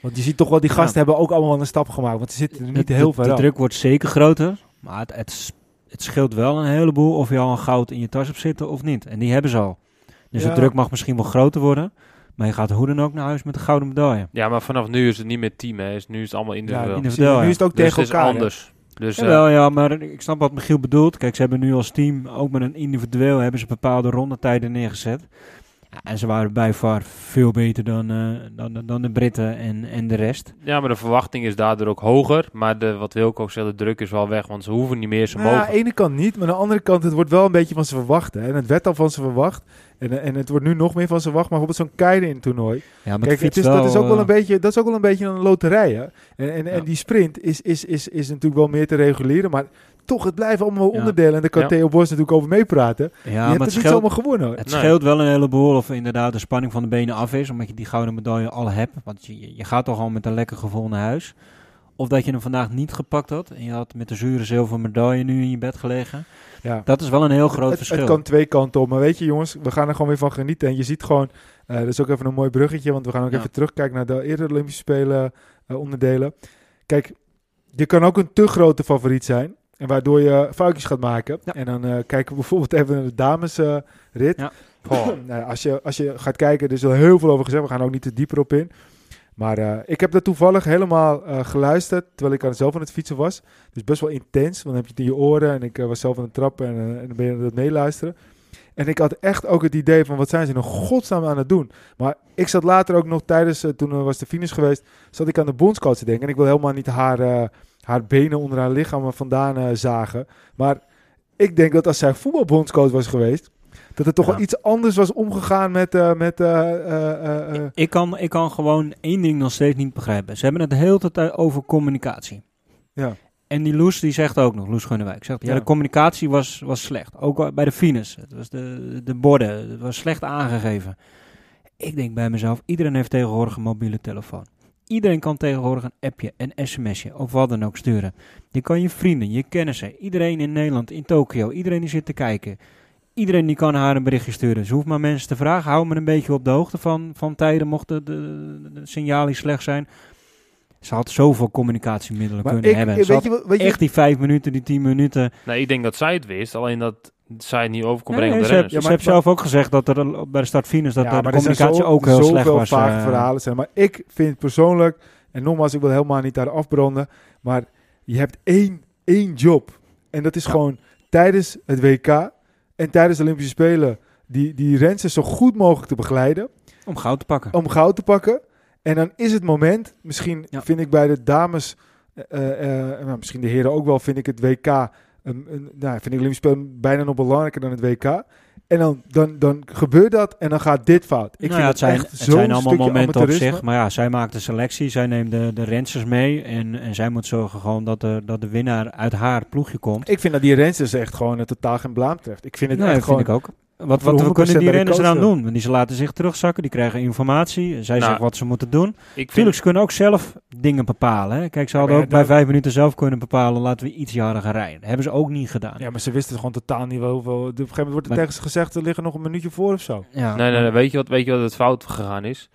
[SPEAKER 1] Want je ziet toch wel, die
[SPEAKER 2] Ja.
[SPEAKER 1] gasten hebben ook allemaal wel een stap gemaakt. Want ze zitten er niet
[SPEAKER 2] De-
[SPEAKER 1] heel
[SPEAKER 2] de,
[SPEAKER 1] ver
[SPEAKER 2] de druk wordt zeker groter, maar het, het, het scheelt wel een heleboel of je al een goud in je tas hebt zitten of niet. En die hebben ze al. Dus
[SPEAKER 1] Ja.
[SPEAKER 2] de druk mag misschien wel groter worden, maar je gaat hoe dan ook naar huis met een gouden medaille.
[SPEAKER 3] Ja, maar vanaf nu is het niet meer team, hè. Is- Nu is het allemaal
[SPEAKER 1] Ja,
[SPEAKER 3] individueel.
[SPEAKER 2] individueel,
[SPEAKER 1] nu
[SPEAKER 2] ja.
[SPEAKER 1] is het ook
[SPEAKER 3] dus
[SPEAKER 1] tegen
[SPEAKER 3] het is
[SPEAKER 1] elkaar. hè.
[SPEAKER 3] Dus eh,
[SPEAKER 2] Jawel, ja, maar ik snap wat Michiel bedoelt. Kijk, ze hebben nu als team, ook met een individueel, hebben ze bepaalde rondetijden neergezet. Ja, en ze waren bij far veel beter dan, eh, dan, dan de Britten en, en de rest.
[SPEAKER 3] ja, maar de verwachting is daardoor ook hoger. Maar de, wat Wilco ook zegt, de druk is wel weg. Want ze hoeven niet meer, ze
[SPEAKER 1] Nou, ja, aan
[SPEAKER 3] mogen.
[SPEAKER 1] de ene kant niet, maar aan de andere kant, het wordt wel een beetje van ze verwacht. Hè. En het werd al van ze verwacht. En, en het wordt nu nog meer van ze verwacht. Maar bijvoorbeeld zo'n Keide in het toernooi.
[SPEAKER 2] Ja, maar
[SPEAKER 1] Kijk, het is, dat, is ook wel een beetje, dat is ook wel een beetje een loterij. Hè? En, en, en die sprint is, is, is, is natuurlijk wel meer te reguleren. Maar toch, het blijven allemaal
[SPEAKER 2] Ja.
[SPEAKER 1] onderdelen. En daar kan
[SPEAKER 3] Ja.
[SPEAKER 1] Theo Bos natuurlijk over meepraten.
[SPEAKER 2] Ja,
[SPEAKER 1] je
[SPEAKER 2] maar het scheelt,
[SPEAKER 1] zomaar gewonnen. hoor.
[SPEAKER 2] het
[SPEAKER 3] Nee.
[SPEAKER 2] scheelt wel een heleboel of inderdaad de spanning van de benen af is. Omdat je die gouden medaille al hebt. Want je, je gaat toch al met een lekker gevoel naar huis. Of dat je hem vandaag niet gepakt had. En je had met de zure zilveren medaille nu in je bed gelegen.
[SPEAKER 1] Ja.
[SPEAKER 2] Dat is wel een heel groot
[SPEAKER 1] het,
[SPEAKER 2] verschil.
[SPEAKER 1] het kan twee kanten op. Maar weet je jongens, we gaan er gewoon weer van genieten. En je ziet gewoon, eh dat is ook even een mooi bruggetje. Want we gaan ook
[SPEAKER 2] Ja.
[SPEAKER 1] even terugkijken naar de eerdere Olympische Spelen eh, onderdelen. Kijk, je kan ook een te grote favoriet zijn. En waardoor je foutjes gaat maken.
[SPEAKER 2] Ja.
[SPEAKER 1] En dan eh, kijken we bijvoorbeeld even naar de damesrit. rit.
[SPEAKER 2] Ja.
[SPEAKER 1] Nou als, je, als je gaat kijken, er is al heel veel over gezegd. We gaan ook niet te dieper op in. Maar eh, ik heb dat toevallig helemaal eh, geluisterd terwijl ik aan zelf aan het fietsen was. Dus best wel intens, want dan heb je het in je oren. En ik eh, was zelf aan het trappen en, en dan ben je aan het meeluisteren. En ik had echt ook het idee van wat zijn ze in godsnaam aan het doen. Maar ik zat later ook nog tijdens, toen was de finish geweest, zat ik aan de bondscoach te denken. En ik wil helemaal niet haar, haar benen onder haar lichaam vandaan zagen. Maar ik denk dat als zij voetbalbondscoach was geweest, dat het toch wel iets anders was omgegaan met... eh, met eh, eh, eh,
[SPEAKER 2] Ik kan, ik kan gewoon één ding nog steeds niet begrijpen. Ze hebben het de hele tijd over communicatie.
[SPEAKER 1] ja.
[SPEAKER 2] En die Loes, die zegt ook nog, Loes Gunnewijk, zegt, ja,
[SPEAKER 1] Ja.
[SPEAKER 2] de communicatie was, was slecht. Ook bij de fines. Het was de, de borden, het was slecht aangegeven. Ik denk bij mezelf, iedereen heeft tegenwoordig een mobiele telefoon. Iedereen kan tegenwoordig een appje, een sms'je of wat dan ook sturen. Je kan je vrienden, je kennissen, iedereen in Nederland, in Tokio, iedereen die zit te kijken. Iedereen die kan haar een berichtje sturen. Ze hoeft maar mensen te vragen. Hou me een beetje op de hoogte van, van tijden mochten de, de, de signalen slecht zijn. Ze had zoveel communicatiemiddelen
[SPEAKER 1] Maar
[SPEAKER 2] kunnen
[SPEAKER 1] ik,
[SPEAKER 2] hebben.
[SPEAKER 1] weet je, weet je,
[SPEAKER 2] echt die vijf minuten, die tien minuten.
[SPEAKER 3] Nee, ik denk dat zij het wist. Alleen dat zij het niet over kon
[SPEAKER 2] Nee,
[SPEAKER 3] brengen op
[SPEAKER 2] ze
[SPEAKER 3] renners.
[SPEAKER 1] Ja,
[SPEAKER 2] ze
[SPEAKER 1] maar-
[SPEAKER 2] heeft zelf ook gezegd dat er bij de start finus dat
[SPEAKER 1] Ja,
[SPEAKER 2] de,
[SPEAKER 1] maar
[SPEAKER 2] communicatie
[SPEAKER 1] zo-
[SPEAKER 2] ook heel slecht was. eh.
[SPEAKER 1] verhalen zijn. Maar ik vind persoonlijk, en nogmaals, ik wil helemaal niet daar afbranden, maar je hebt één, één job. En dat is
[SPEAKER 2] Ja.
[SPEAKER 1] gewoon tijdens het WK en tijdens de Olympische Spelen die, die rensters zo goed mogelijk te begeleiden
[SPEAKER 2] Om goud te pakken.
[SPEAKER 1] om goud te pakken. En dan is het moment, misschien
[SPEAKER 2] Ja.
[SPEAKER 1] vind ik bij de dames, nou, misschien de heren ook wel, vind ik het WK, een, een, nou, vind ik Olympische Spelen bijna nog belangrijker dan het WK. En dan, dan, dan gebeurt dat en dan gaat dit fout. Ik
[SPEAKER 2] Nou
[SPEAKER 1] vind
[SPEAKER 2] ja,
[SPEAKER 1] het
[SPEAKER 2] het zijn,
[SPEAKER 1] echt
[SPEAKER 2] het zijn allemaal momenten op zich. Maar ja, zij maakt de selectie. Zij neemt de, de rensters mee. En, en zij moet zorgen gewoon dat de, dat de winnaar uit haar ploegje komt.
[SPEAKER 1] Ik vind dat die rensters echt gewoon een totaal geen blaam treft. Ik vind het
[SPEAKER 2] Nee,
[SPEAKER 1] echt
[SPEAKER 2] dat vind
[SPEAKER 1] gewoon...
[SPEAKER 2] ik ook. Wat, wat
[SPEAKER 1] hoeveel
[SPEAKER 2] kunnen die renners
[SPEAKER 1] coach
[SPEAKER 2] doen? Want die ze laten zich terugzakken, die krijgen informatie. Zij
[SPEAKER 3] Nou,
[SPEAKER 2] zeggen wat ze moeten doen.
[SPEAKER 3] Ik vind,
[SPEAKER 2] Natuurlijk, ze kunnen ook zelf dingen bepalen. Hè? Kijk, ze hadden ook bij
[SPEAKER 1] dan-
[SPEAKER 2] vijf minuten zelf kunnen bepalen, laten we iets harder gaan rijden. Dat hebben ze ook niet gedaan.
[SPEAKER 1] Ja, maar ze wisten gewoon totaal niet wel hoeveel... Op een gegeven moment wordt er
[SPEAKER 2] Maar-
[SPEAKER 1] tegen ze gezegd, er liggen nog een minuutje voor of zo.
[SPEAKER 2] Ja,
[SPEAKER 3] nee, nee, nee, weet je wat, weet je wat het fout gegaan is?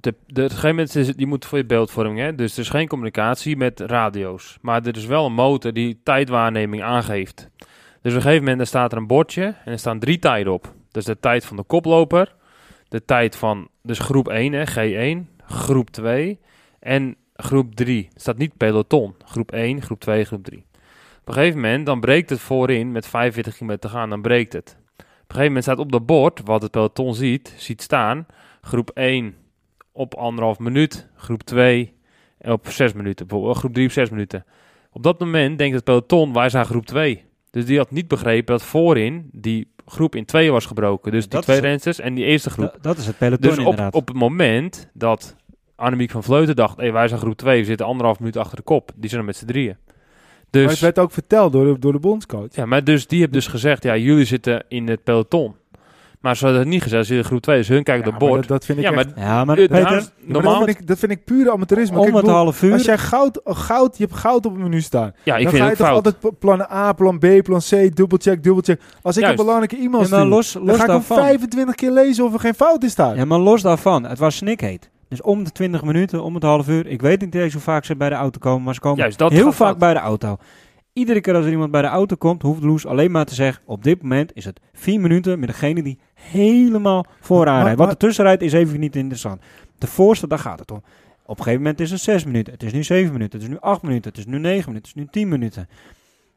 [SPEAKER 3] De, de, op een gegeven moment is het, je moet voor je beeldvorming, hè? dus er is geen communicatie met radio's. Maar er is wel een motor die tijdwaarneming aangeeft. Dus op een gegeven moment staat er een bordje en er staan drie tijden op. Dus de tijd van de koploper, de tijd van dus groep 1, hè, G1, groep 2 en groep 3. Het staat niet peloton. Groep 1, groep 2, groep 3. Op een gegeven moment, dan breekt het voorin met 45 km te gaan, dan breekt het. Op een gegeven moment staat op dat bord, wat het peloton ziet, ziet staan, groep 1 op anderhalf minuut, groep 2 op 6 minuten, groep 3 op 6 minuten. Op dat moment denkt het peloton, wij zijn groep 2. Dus die had niet begrepen dat voorin die groep in twee was gebroken. Dus die
[SPEAKER 2] Dat
[SPEAKER 3] twee rensters en die eerste groep.
[SPEAKER 2] Da- dat is het peloton
[SPEAKER 3] Dus op,
[SPEAKER 2] inderdaad.
[SPEAKER 3] op het moment dat Annemiek van Vleuten dacht... Hey, wij zijn groep 2, we zitten anderhalf minuut achter de kop. Die zijn er met z'n drieën.
[SPEAKER 1] Maar het
[SPEAKER 3] Dus,
[SPEAKER 1] werd ook verteld door de, door de bondscoach.
[SPEAKER 3] ja, maar dus die heeft dus gezegd... Ja, jullie zitten in het peloton. Maar ze hadden het niet gezegd, ze zitten groep 2. Dus hun kijken
[SPEAKER 1] Ja,
[SPEAKER 3] op
[SPEAKER 1] dat,
[SPEAKER 3] bord.
[SPEAKER 1] dat vind ik
[SPEAKER 3] Ja,
[SPEAKER 1] echt...
[SPEAKER 3] maar
[SPEAKER 2] ja, maar Peter,
[SPEAKER 3] daar is-
[SPEAKER 1] Ja, maar
[SPEAKER 3] normaal...
[SPEAKER 1] dat, vind ik, dat vind ik puur amateurisme.
[SPEAKER 2] om het
[SPEAKER 1] ik bedoel,
[SPEAKER 2] half uur...
[SPEAKER 1] Als jij goud, goud, je hebt goud op het menu staan.
[SPEAKER 3] Ja, ik
[SPEAKER 1] dan
[SPEAKER 3] vind
[SPEAKER 1] ga
[SPEAKER 3] het
[SPEAKER 1] je toch
[SPEAKER 3] fout.
[SPEAKER 1] altijd plan A, plan B, plan C, dubbelcheck, dubbelcheck. Als ik
[SPEAKER 3] Juist.
[SPEAKER 1] een belangrijke e-mail stuur,
[SPEAKER 2] los,
[SPEAKER 1] dan
[SPEAKER 2] los
[SPEAKER 1] ga ik hem
[SPEAKER 2] daarvan.
[SPEAKER 1] 25 keer lezen of er geen fout in staat.
[SPEAKER 2] Ja, maar los daarvan. Het was snikheet. Dus om de 20 minuten, om het half uur. Ik weet niet eens hoe vaak ze bij de auto komen, maar ze komen
[SPEAKER 3] Juist, dat
[SPEAKER 2] heel vaak
[SPEAKER 3] fout.
[SPEAKER 2] bij de auto. Iedere keer als er iemand bij de auto komt, hoeft Loes alleen maar te zeggen... op dit moment is het vier minuten met degene die helemaal vooraan rijdt. Wat er tussen rijdt is even niet interessant. De voorste, daar gaat het om. Op een gegeven moment is het zes minuten. Het is nu zeven minuten. Het is nu acht minuten. Het is nu negen minuten. Het is nu tien minuten.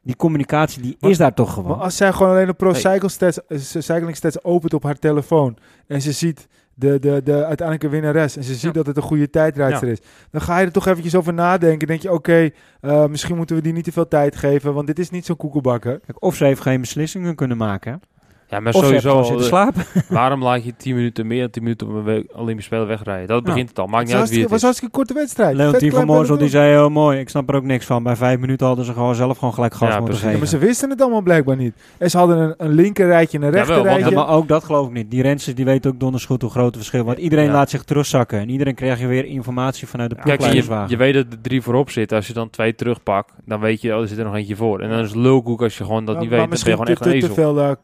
[SPEAKER 2] Die communicatie die
[SPEAKER 1] Maar-
[SPEAKER 2] is daar toch gewoon.
[SPEAKER 1] Maar als zij gewoon alleen de Pro. Cycle Stats, eh, Cycling Stats opent op haar telefoon en ze ziet de, de, de uiteindelijke winnares en ze ziet
[SPEAKER 3] Ja.
[SPEAKER 1] dat het een goede tijdrijdster is, dan ga je er toch eventjes over nadenken. denk je, oké, eh, misschien moeten we die niet te veel tijd geven, want dit is niet zo'n koekelbakker.
[SPEAKER 2] Kijk, of ze heeft geen beslissingen kunnen maken.
[SPEAKER 3] Ja, maar
[SPEAKER 2] Of
[SPEAKER 3] sowieso...
[SPEAKER 2] zitten
[SPEAKER 3] eh,
[SPEAKER 2] slapen. [LAUGHS]
[SPEAKER 3] waarom laat je 10 minuten meer dan 10 minuten op een Olympisch Spelen wegrijden? Dat
[SPEAKER 2] Ja.
[SPEAKER 3] begint het al. Maakt
[SPEAKER 1] Het
[SPEAKER 3] niet
[SPEAKER 1] was,
[SPEAKER 3] uit wie
[SPEAKER 1] het
[SPEAKER 3] het
[SPEAKER 1] was hartstikke korte wedstrijd.
[SPEAKER 2] Leontien van Moorsel die zei heel mooi. Ik snap er ook niks van. Bij vijf minuten hadden ze gewoon zelf gewoon gelijk gas
[SPEAKER 3] Ja,
[SPEAKER 2] moeten
[SPEAKER 3] precies.
[SPEAKER 1] Ja,
[SPEAKER 2] geven.
[SPEAKER 1] maar ze wisten het allemaal blijkbaar niet. En ze hadden een, een linker rijtje en een rechter
[SPEAKER 3] want-
[SPEAKER 2] Ja,
[SPEAKER 1] rijtje.
[SPEAKER 2] maar ook dat geloof ik niet. Die rensters die weten ook donders goed hoe groot het verschil is. Want iedereen
[SPEAKER 3] Ja.
[SPEAKER 2] laat zich terugzakken. En iedereen krijgt je weer informatie vanuit de
[SPEAKER 3] Kijk, en je,
[SPEAKER 2] ploegleiderswagen.
[SPEAKER 3] je weet dat er drie voorop zitten. Als je dan twee terugpakt, dan weet je, oh, er zit er nog eentje voor. En dan is het lulkoek als je gewoon dat
[SPEAKER 1] Ja,
[SPEAKER 3] niet
[SPEAKER 1] maar
[SPEAKER 3] weet. Dan ben je
[SPEAKER 1] misschien
[SPEAKER 3] gewoon echt
[SPEAKER 1] te, veel eh,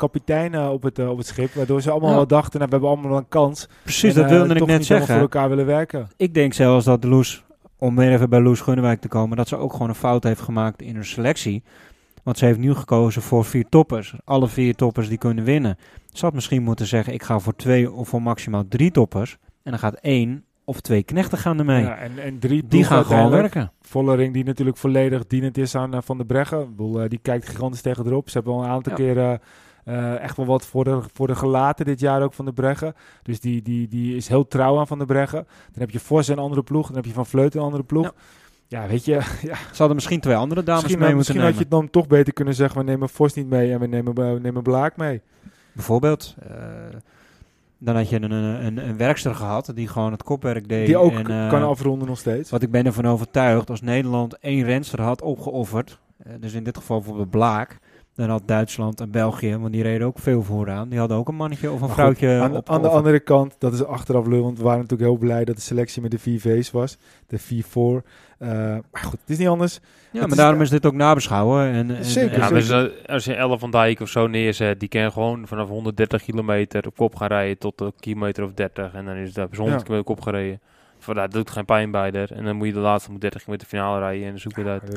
[SPEAKER 1] op het, eh, op het schip, waardoor ze allemaal
[SPEAKER 2] Ja.
[SPEAKER 1] wel dachten, nou, we hebben allemaal wel een kans.
[SPEAKER 2] Precies,
[SPEAKER 1] En,
[SPEAKER 2] dat
[SPEAKER 1] eh,
[SPEAKER 2] wilde ik net zeggen.
[SPEAKER 1] voor elkaar willen werken.
[SPEAKER 2] Ik denk zelfs dat de Loes, om weer even bij Loes Gunnewijk te komen, dat ze ook gewoon een fout heeft gemaakt in haar selectie. Want ze heeft nu gekozen voor vier toppers. Alle vier toppers die kunnen winnen. Ze had misschien moeten zeggen, ik ga voor twee of voor maximaal drie toppers. En dan gaat één of twee knechten gaan ermee.
[SPEAKER 1] Ja, en, en drie
[SPEAKER 2] die gaan gewoon werken.
[SPEAKER 1] Vollering die natuurlijk volledig dienend is aan eh, Van der Breggen. Die kijkt gigantisch tegen erop. Ze hebben al een aantal
[SPEAKER 2] Ja.
[SPEAKER 1] keer eh, eh, echt wel wat voor de, voor de gelaten dit jaar ook Van der Breggen. Dus die, die, die is heel trouw aan Van der Breggen. Dan heb je Vos een andere ploeg. Dan heb je Van Vleuten een andere ploeg. Ja, weet je, [LAUGHS] ja,
[SPEAKER 2] Ze hadden misschien twee andere dames
[SPEAKER 1] misschien,
[SPEAKER 2] mee moeten
[SPEAKER 1] misschien had je
[SPEAKER 2] nemen.
[SPEAKER 1] het dan toch beter kunnen zeggen. We nemen Vos niet mee en we nemen, eh, we nemen Blaak mee.
[SPEAKER 2] Bijvoorbeeld. eh, dan had je een, een, een, een werkster gehad die gewoon het kopwerk deed.
[SPEAKER 1] Die ook
[SPEAKER 2] en,
[SPEAKER 1] kan afronden nog steeds.
[SPEAKER 2] Wat ik ben ervan overtuigd, als Nederland één renster had opgeofferd, dus in dit geval bijvoorbeeld Blaak, dan had Duitsland en België, want die reden ook veel vooraan, die hadden ook een mannetje of een
[SPEAKER 1] Maar goed,
[SPEAKER 2] vrouwtje
[SPEAKER 1] aan, aan de andere kant, dat is achteraf lul, want we waren natuurlijk heel blij dat de selectie met de 4 V's was. De 4-4. Eh, maar goed, het is niet anders.
[SPEAKER 2] Ja,
[SPEAKER 1] het
[SPEAKER 2] maar
[SPEAKER 1] is-
[SPEAKER 2] daarom is dit ook nabeschouwen. En, en-
[SPEAKER 1] Zeker,
[SPEAKER 2] en-
[SPEAKER 3] Ja, ze- als je Ellen van Dijk of zo neerzet, die kan gewoon vanaf 130 kilometer op kop gaan rijden tot een kilometer of 30. En dan is dat 100
[SPEAKER 1] Ja.
[SPEAKER 3] kilometer op kop gereden. Van, dat doet geen pijn bij. En dan moet je de laatste 130 kilometer finale rijden en dan zoek je het uit.
[SPEAKER 1] Dat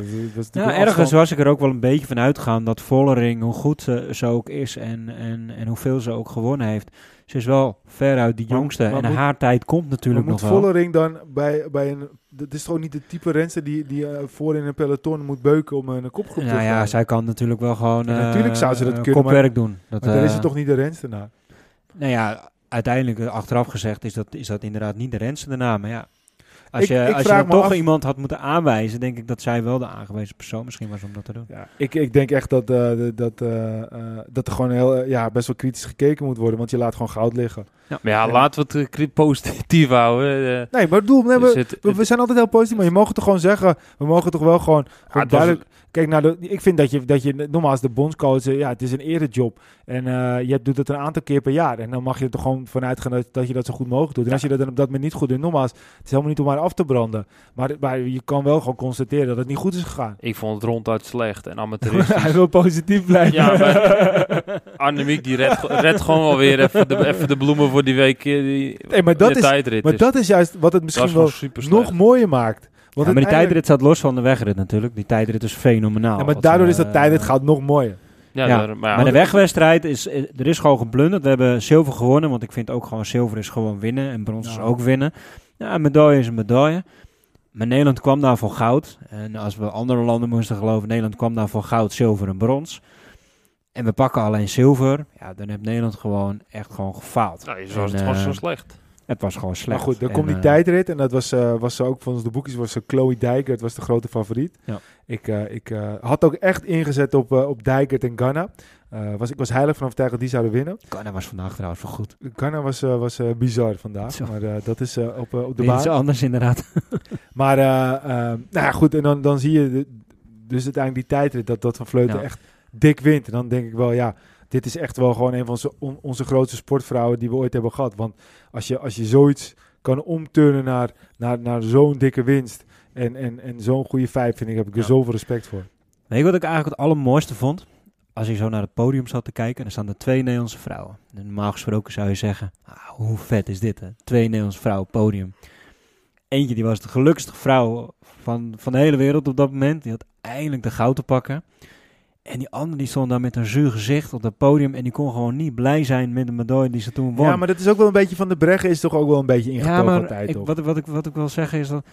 [SPEAKER 1] dat een
[SPEAKER 2] ergens
[SPEAKER 1] afstand.
[SPEAKER 2] was ik er ook wel een beetje van uitgegaan dat Vollering, hoe goed ze, ze ook is en, en, en hoeveel ze ook gewonnen heeft. Ze is wel veruit die
[SPEAKER 1] Maar-
[SPEAKER 2] jongste
[SPEAKER 1] maar
[SPEAKER 2] en
[SPEAKER 1] moet-
[SPEAKER 2] haar tijd komt natuurlijk
[SPEAKER 1] Maar moet
[SPEAKER 2] nog wel.
[SPEAKER 1] Vollering dan bij, bij een... Dat is toch niet de type renster die, die eh, voor in een peloton moet beuken om een kopgroep te
[SPEAKER 2] Nou ja, zij kan natuurlijk wel gewoon
[SPEAKER 1] Ja, natuurlijk
[SPEAKER 2] eh,
[SPEAKER 1] zou ze dat
[SPEAKER 2] eh,
[SPEAKER 1] kunnen,
[SPEAKER 2] kopwerk doen. Dat,
[SPEAKER 1] Maar dan is
[SPEAKER 2] eh,
[SPEAKER 1] het toch niet de renster naar?
[SPEAKER 2] Nou ja, uiteindelijk eh, achteraf gezegd is dat, is dat inderdaad niet de renste de naam. Maar ja, als
[SPEAKER 1] Ik-
[SPEAKER 2] je,
[SPEAKER 1] ik
[SPEAKER 2] als je toch
[SPEAKER 1] af-
[SPEAKER 2] iemand had moeten aanwijzen, denk ik dat zij wel de aangewezen persoon misschien was om dat te doen.
[SPEAKER 1] Ja, ik, ik denk echt dat, eh, dat, eh, eh, dat er gewoon heel, ja, best wel kritisch gekeken moet worden, want je laat gewoon goud liggen.
[SPEAKER 3] Maar ja,
[SPEAKER 1] Ja.
[SPEAKER 3] laten we het positief houden.
[SPEAKER 1] Nee, maar nee,
[SPEAKER 3] Dus
[SPEAKER 1] we,
[SPEAKER 3] het-
[SPEAKER 1] we, we zijn altijd heel positief, maar je mag toch gewoon zeggen, we mogen toch wel gewoon, gewoon
[SPEAKER 3] het was-
[SPEAKER 1] duidelijk... Kijk, nou, de, ik vind dat je, dat je, nogmaals, de bondscoach, ja, het is een erejob. En eh, je doet het een aantal keer per jaar. En dan mag je er toch gewoon vanuit gaan dat, dat je dat zo goed mogelijk doet. En als je dat dan op dat moment niet goed doet, nogmaals, het is helemaal niet om haar af te branden. Maar, maar je kan wel gewoon constateren dat het niet goed is gegaan.
[SPEAKER 3] Ik vond het ronduit slecht en [LAUGHS] amateuristisch.
[SPEAKER 1] Hij wil positief blijven.
[SPEAKER 3] Ja, maar [LAUGHS] Annemiek die redt, redt gewoon wel weer even de, even de bloemen voor die week. eh, Die,
[SPEAKER 1] maar dat
[SPEAKER 3] de
[SPEAKER 1] is-
[SPEAKER 3] tijdrit.
[SPEAKER 1] Maar
[SPEAKER 3] Dus
[SPEAKER 1] dat is juist wat het misschien
[SPEAKER 3] is
[SPEAKER 1] wel nog mooier maakt.
[SPEAKER 2] Ja, maar die tijdrit staat los van de wegrit natuurlijk. Die tijdrit is fenomenaal.
[SPEAKER 1] Ja, maar daardoor is
[SPEAKER 2] eh,
[SPEAKER 1] dat tijdrit gaat nog mooier.
[SPEAKER 3] Ja,
[SPEAKER 2] Ja,
[SPEAKER 3] daar- maar ja,
[SPEAKER 2] Maar de wegwedstrijd is, eh, er is gewoon geblunderd. We hebben zilver gewonnen, want ik vind ook gewoon zilver is gewoon winnen en brons is
[SPEAKER 1] Ja.
[SPEAKER 2] ook winnen. Ja, een medaille is een medaille. Maar Nederland kwam daar voor goud. En als we andere landen moesten geloven, Nederland kwam daar voor goud, zilver en brons. En we pakken alleen zilver. Ja, dan heeft Nederland gewoon echt gewoon gefaald.
[SPEAKER 3] Nou,
[SPEAKER 2] En,
[SPEAKER 3] was, het was
[SPEAKER 2] eh,
[SPEAKER 3] zo slecht.
[SPEAKER 2] Het was gewoon slecht.
[SPEAKER 1] Maar goed, dan
[SPEAKER 2] En,
[SPEAKER 1] komt die
[SPEAKER 2] eh,
[SPEAKER 1] tijdrit en dat was, eh, was ze ook volgens de boekjes was ze Chloe Dijkert was de grote favoriet.
[SPEAKER 2] Ja.
[SPEAKER 1] Ik, eh, ik had ook echt ingezet op, op Dijkert en Ganna. Was, ik was heilig van overtuigd dat die zouden winnen.
[SPEAKER 2] Ghana was vandaag trouwens wel goed.
[SPEAKER 1] Ganna was, was eh, bizar vandaag,
[SPEAKER 2] Zo.
[SPEAKER 1] maar dat is op, op de baan.
[SPEAKER 2] is anders inderdaad. [LAUGHS]
[SPEAKER 1] Maar nou ja, goed, en dan, dan zie je de- dus uiteindelijk die tijdrit dat, dat Van Vleuten
[SPEAKER 2] Ja.
[SPEAKER 1] echt dik wint. En dan denk ik wel, ja, dit is echt wel gewoon een van onze, on- onze grootste sportvrouwen die we ooit hebben gehad. Want als je, als je zoiets kan omturnen naar, naar, naar zo'n dikke winst en, en, en zo'n goede vijf, vind ik, heb ik er
[SPEAKER 2] Ja.
[SPEAKER 1] zoveel respect voor.
[SPEAKER 2] Weet je wat ik eigenlijk het allermooiste vond? Als je zo naar het podium zat te kijken, en er staan er twee Nederlandse vrouwen. En normaal gesproken zou je zeggen, ah, hoe vet is dit hè? Twee Nederlandse vrouwen podium. Eentje die was de gelukkigste vrouw van, van de hele wereld op dat moment. Die had eindelijk de goud te pakken. En die andere die stond daar met een zuur gezicht op dat podium. En die kon gewoon niet blij zijn met de medaille die ze toen won.
[SPEAKER 1] Ja, maar dat is ook wel een beetje van de Breggen, is toch ook wel een beetje ingetogen
[SPEAKER 2] Ja, maar
[SPEAKER 1] altijd.
[SPEAKER 2] ik, wat, wat, ik, wat ik wil zeggen is dat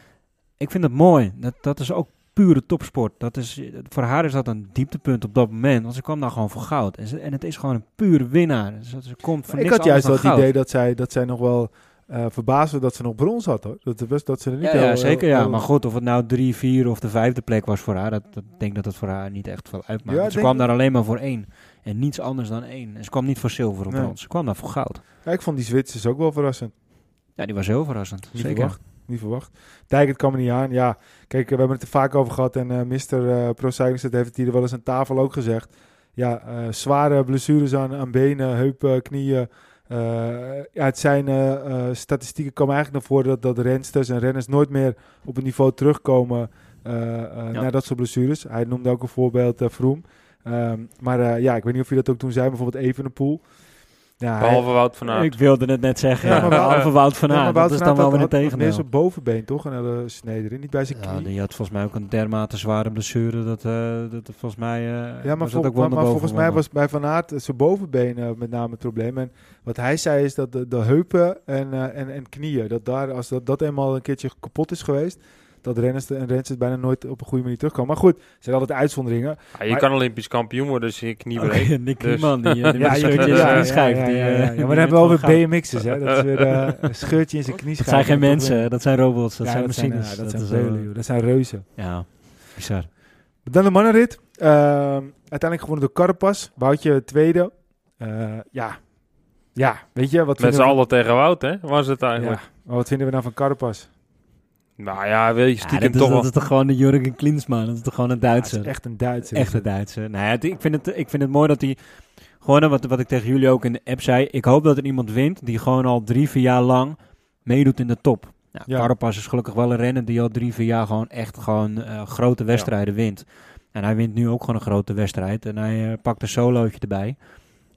[SPEAKER 2] ik vind het mooi. Dat, dat is ook pure topsport. Dat is, voor haar is dat een dieptepunt op dat moment. Want ze kwam daar gewoon voor goud. En, ze, en het is gewoon een pure winnaar. Ze, ze komt voor
[SPEAKER 1] ik
[SPEAKER 2] niks
[SPEAKER 1] had juist wel het
[SPEAKER 2] goud.
[SPEAKER 1] idee dat zij, dat zij nog wel eh verbaasd was dat ze nog brons had hoor. Dat, dat, dat ze er niet
[SPEAKER 2] Ja,
[SPEAKER 1] heel-
[SPEAKER 2] ja, zeker
[SPEAKER 1] heel-
[SPEAKER 2] ja. Maar goed, of het nou drie, vier of de vijfde plek was voor haar, dat, dat ik denk dat het voor haar niet echt veel uitmaakt.
[SPEAKER 1] Ja,
[SPEAKER 2] ze kwam daar alleen maar voor één. En niets anders dan één. En ze kwam niet voor zilver of
[SPEAKER 1] Nee.
[SPEAKER 2] brons. Ze kwam daar voor goud.
[SPEAKER 1] Ja, ik vond die Zwitsers ook wel verrassend.
[SPEAKER 2] Ja, die was heel verrassend.
[SPEAKER 1] Niet
[SPEAKER 2] zeker.
[SPEAKER 1] verwacht. Niet verwacht. Dijkert kwam er niet aan. Ja, kijk, we hebben het er vaak over gehad. En eh Mr. eh Pro heeft het hier wel eens aan tafel ook gezegd. Ja, eh, zware blessures aan, aan benen, heupen, knieën. Eh, ja, het zijn eh, eh, statistieken komen eigenlijk naar voren dat, dat rensters en renners nooit meer op het niveau terugkomen eh eh,
[SPEAKER 2] Ja.
[SPEAKER 1] na dat soort blessures. Hij noemde ook een voorbeeld uh, Vroom. Ehm, maar eh, ja, ik weet niet of je dat ook toen zei, bijvoorbeeld Evenepoel. Ja, hij-
[SPEAKER 3] Behalve Wout van Aert.
[SPEAKER 2] Ik wilde het net zeggen.
[SPEAKER 1] Ja, maar
[SPEAKER 2] behalve Wout van
[SPEAKER 1] Ja,
[SPEAKER 2] Aert. dat is dan wel weer een tegendeel.
[SPEAKER 1] Meer zijn bovenbeen toch? Een hele snede erin. Niet bij zijn
[SPEAKER 2] Ja,
[SPEAKER 1] knie.
[SPEAKER 2] die had volgens mij ook een dermate zware blessure. Dat, eh, dat volgens mij. eh,
[SPEAKER 1] Ja,
[SPEAKER 2] was
[SPEAKER 1] maar, vol-
[SPEAKER 2] ook
[SPEAKER 1] maar, volgens mij was bij Van Aert zijn bovenbeen eh, met name het probleem. En wat hij zei is dat de, de heupen en, eh, en, en knieën, dat daar, als dat, dat eenmaal een keertje kapot is geweest, dat renners en renners bijna nooit op een goede manier terugkomen. Maar goed, er zijn altijd uitzonderingen.
[SPEAKER 3] Ja, je
[SPEAKER 1] Maar-
[SPEAKER 3] kan Olympisch kampioen worden als je je knie breekt. [LAUGHS]
[SPEAKER 2] Nick
[SPEAKER 3] Dus-
[SPEAKER 2] Niemann, die, [LAUGHS] eh, die
[SPEAKER 1] Ja,
[SPEAKER 2] met
[SPEAKER 1] ja,
[SPEAKER 2] eh,
[SPEAKER 1] Maar dan hebben we over. BMX'ers, hè. Dat is weer [LAUGHS] eh, een scheurtje in zijn knieschijf.
[SPEAKER 2] Dat zijn geen mensen, dat zijn robots, dat
[SPEAKER 1] Ja,
[SPEAKER 2] zijn
[SPEAKER 1] dat zijn,
[SPEAKER 2] machines.
[SPEAKER 1] ja, dat,
[SPEAKER 2] is
[SPEAKER 1] zijn joh. Dat zijn reuzen.
[SPEAKER 2] Ja, bizar.
[SPEAKER 1] Dan de mannenrit. Ehm, uiteindelijk gewonnen door Carapaz. Woutje tweede. Eh, ja. Ja, weet je, wat
[SPEAKER 3] Met z'n
[SPEAKER 1] we-
[SPEAKER 3] allen tegen Wout, hè? Was het eigenlijk.
[SPEAKER 1] Ja, maar wat vinden we nou van Carapaz?
[SPEAKER 3] Nou ja, wil je
[SPEAKER 2] Ja,
[SPEAKER 3] stiekem
[SPEAKER 2] dat, is,
[SPEAKER 3] toch
[SPEAKER 2] dat is toch gewoon de Jurgen Klinsmann, dat is toch gewoon een
[SPEAKER 1] Ja,
[SPEAKER 2] Duitser.
[SPEAKER 1] is echt een Duitser.
[SPEAKER 2] Echt een Duitser. Nou ja, het- ik, vind het, ik vind het mooi dat hij... Gewoon wat, wat ik tegen jullie ook in de app zei. Ik hoop dat er iemand wint die gewoon al drie, vier jaar lang meedoet in de top. Nou,
[SPEAKER 1] Ja.
[SPEAKER 2] Carapaz is gelukkig wel een renner die al drie, vier jaar gewoon echt gewoon eh, grote wedstrijden wint. En hij wint nu ook gewoon een grote wedstrijd. En hij eh, pakt een solootje erbij.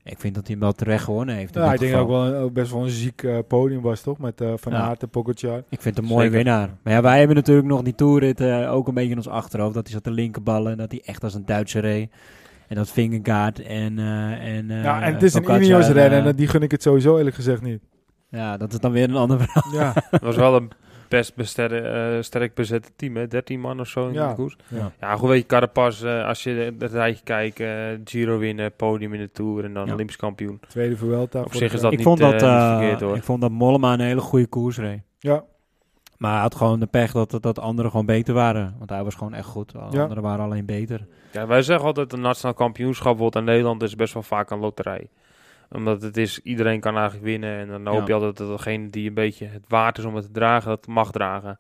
[SPEAKER 2] Ik vind dat hij hem wel terecht gewonnen heeft.
[SPEAKER 1] Ja,
[SPEAKER 2] dat
[SPEAKER 1] ik denk
[SPEAKER 2] geval.
[SPEAKER 1] ook wel een- ook best wel een ziek eh, podium was, toch? Met eh, Van
[SPEAKER 2] Ja.
[SPEAKER 1] Aert en Pogacar.
[SPEAKER 2] Ik vind het een mooie
[SPEAKER 3] Zeker.
[SPEAKER 2] winnaar. Maar ja, wij hebben natuurlijk nog die toerrit eh, ook een beetje in ons achterhoofd. Dat hij zat te linkerballen en dat hij echt als een Duitser reed. En dat Vingegaard en... eh en eh,
[SPEAKER 1] ja, en het is een
[SPEAKER 2] Pogacar,
[SPEAKER 1] Ineos rennen en die gun ik het sowieso eerlijk gezegd niet.
[SPEAKER 2] Ja, dat is dan weer een ander verhaal.
[SPEAKER 1] Ja, [LAUGHS]
[SPEAKER 3] Het was wel een best besterre, eh, sterk bezette team, hè? 13 man of zo in
[SPEAKER 1] Ja.
[SPEAKER 3] de koers.
[SPEAKER 1] ja.
[SPEAKER 3] Ja, goed weet je, Carapaz, eh, als je het rijtje kijkt, eh, Giro winnen, podium in de Tour en dan
[SPEAKER 2] Ja.
[SPEAKER 3] Olympisch kampioen.
[SPEAKER 1] tweede Vuelta.
[SPEAKER 3] Op zich is dat
[SPEAKER 2] ik,
[SPEAKER 3] niet,
[SPEAKER 2] vond dat,
[SPEAKER 3] niet
[SPEAKER 2] eh,
[SPEAKER 3] verkeerd, hoor.
[SPEAKER 2] ik vond dat Mollema een hele goede koers reed.
[SPEAKER 1] Ja,
[SPEAKER 2] Maar hij had gewoon de pech dat, dat, dat anderen gewoon beter waren. Want hij was gewoon echt goed.
[SPEAKER 1] Ja.
[SPEAKER 2] anderen waren alleen beter.
[SPEAKER 3] Ja, wij zeggen altijd een nationaal kampioenschap wordt in Nederland is best wel vaak een loterij. Omdat het is, iedereen kan eigenlijk winnen. En dan hoop je altijd dat degene die een beetje het waard is om het te dragen, dat mag dragen.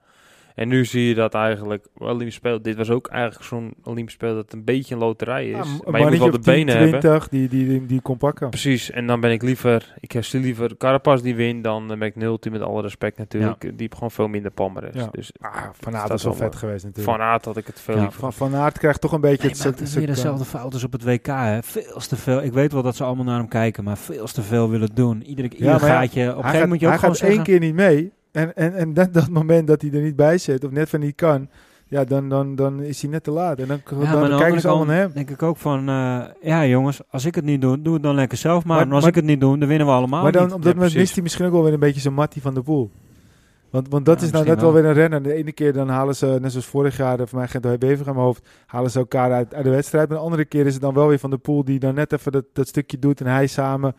[SPEAKER 3] En nu zie je dat eigenlijk, Olympisch Spelen, dit was ook eigenlijk zo'n Olympisch Spelen dat een beetje een loterij is.
[SPEAKER 1] Ja,
[SPEAKER 3] maar je moet wel de
[SPEAKER 1] of 10,
[SPEAKER 3] benen hebben.
[SPEAKER 1] 20 die, die, die, die kon pakken.
[SPEAKER 3] Precies, en dan ben ik liever, ik heb liever Carapaz die wint dan eh, McNulty met alle respect natuurlijk. Die heeft gewoon veel minder palmarès.
[SPEAKER 1] Ja.
[SPEAKER 3] Dus
[SPEAKER 1] Ah, Van
[SPEAKER 3] dat
[SPEAKER 1] Aert was wel vet
[SPEAKER 3] eh,
[SPEAKER 1] geweest natuurlijk.
[SPEAKER 3] van Aert had ik het veel
[SPEAKER 2] Ja.
[SPEAKER 3] liever.
[SPEAKER 1] Van, van Aert krijgt toch een beetje
[SPEAKER 2] Nee, het is weer dezelfde fout als op het WK. Hè. Veel te veel. Ik weet wel dat ze allemaal naar hem kijken, maar veel te veel willen doen. Iedere, ieder
[SPEAKER 1] ja,
[SPEAKER 2] gaatje. Op een gegeven moment moet je ook
[SPEAKER 1] hij
[SPEAKER 2] gewoon
[SPEAKER 1] gaat één
[SPEAKER 2] zeggen...
[SPEAKER 1] keer niet mee. En, en, en dat, dat moment dat hij er niet bij zit, of net van niet kan, ja, dan, dan, dan is hij net te laat. En dan,
[SPEAKER 2] Ja,
[SPEAKER 1] dan, kijken ze allemaal naar hem.
[SPEAKER 2] denk ik ook van... eh, ja jongens, als ik het niet doe, doe het dan lekker zelf maar.
[SPEAKER 1] Maar-
[SPEAKER 2] en als
[SPEAKER 1] maar-
[SPEAKER 2] ik het niet doe, dan winnen we allemaal
[SPEAKER 1] Maar dan
[SPEAKER 2] niet.
[SPEAKER 1] op dat
[SPEAKER 3] Ja,
[SPEAKER 1] moment mist hij misschien ook wel weer een beetje zijn Mattie van de Poel. Want, want dat
[SPEAKER 2] Ja,
[SPEAKER 1] is nou net wel
[SPEAKER 2] wel.
[SPEAKER 1] weer een renner. De ene keer dan halen ze, net zoals vorig jaar, voor mij Gent Bever aan mijn hoofd, halen ze elkaar uit, uit de wedstrijd. Maar de andere keer is het dan wel weer van de pool die dan net even dat, dat stukje doet en hij samen.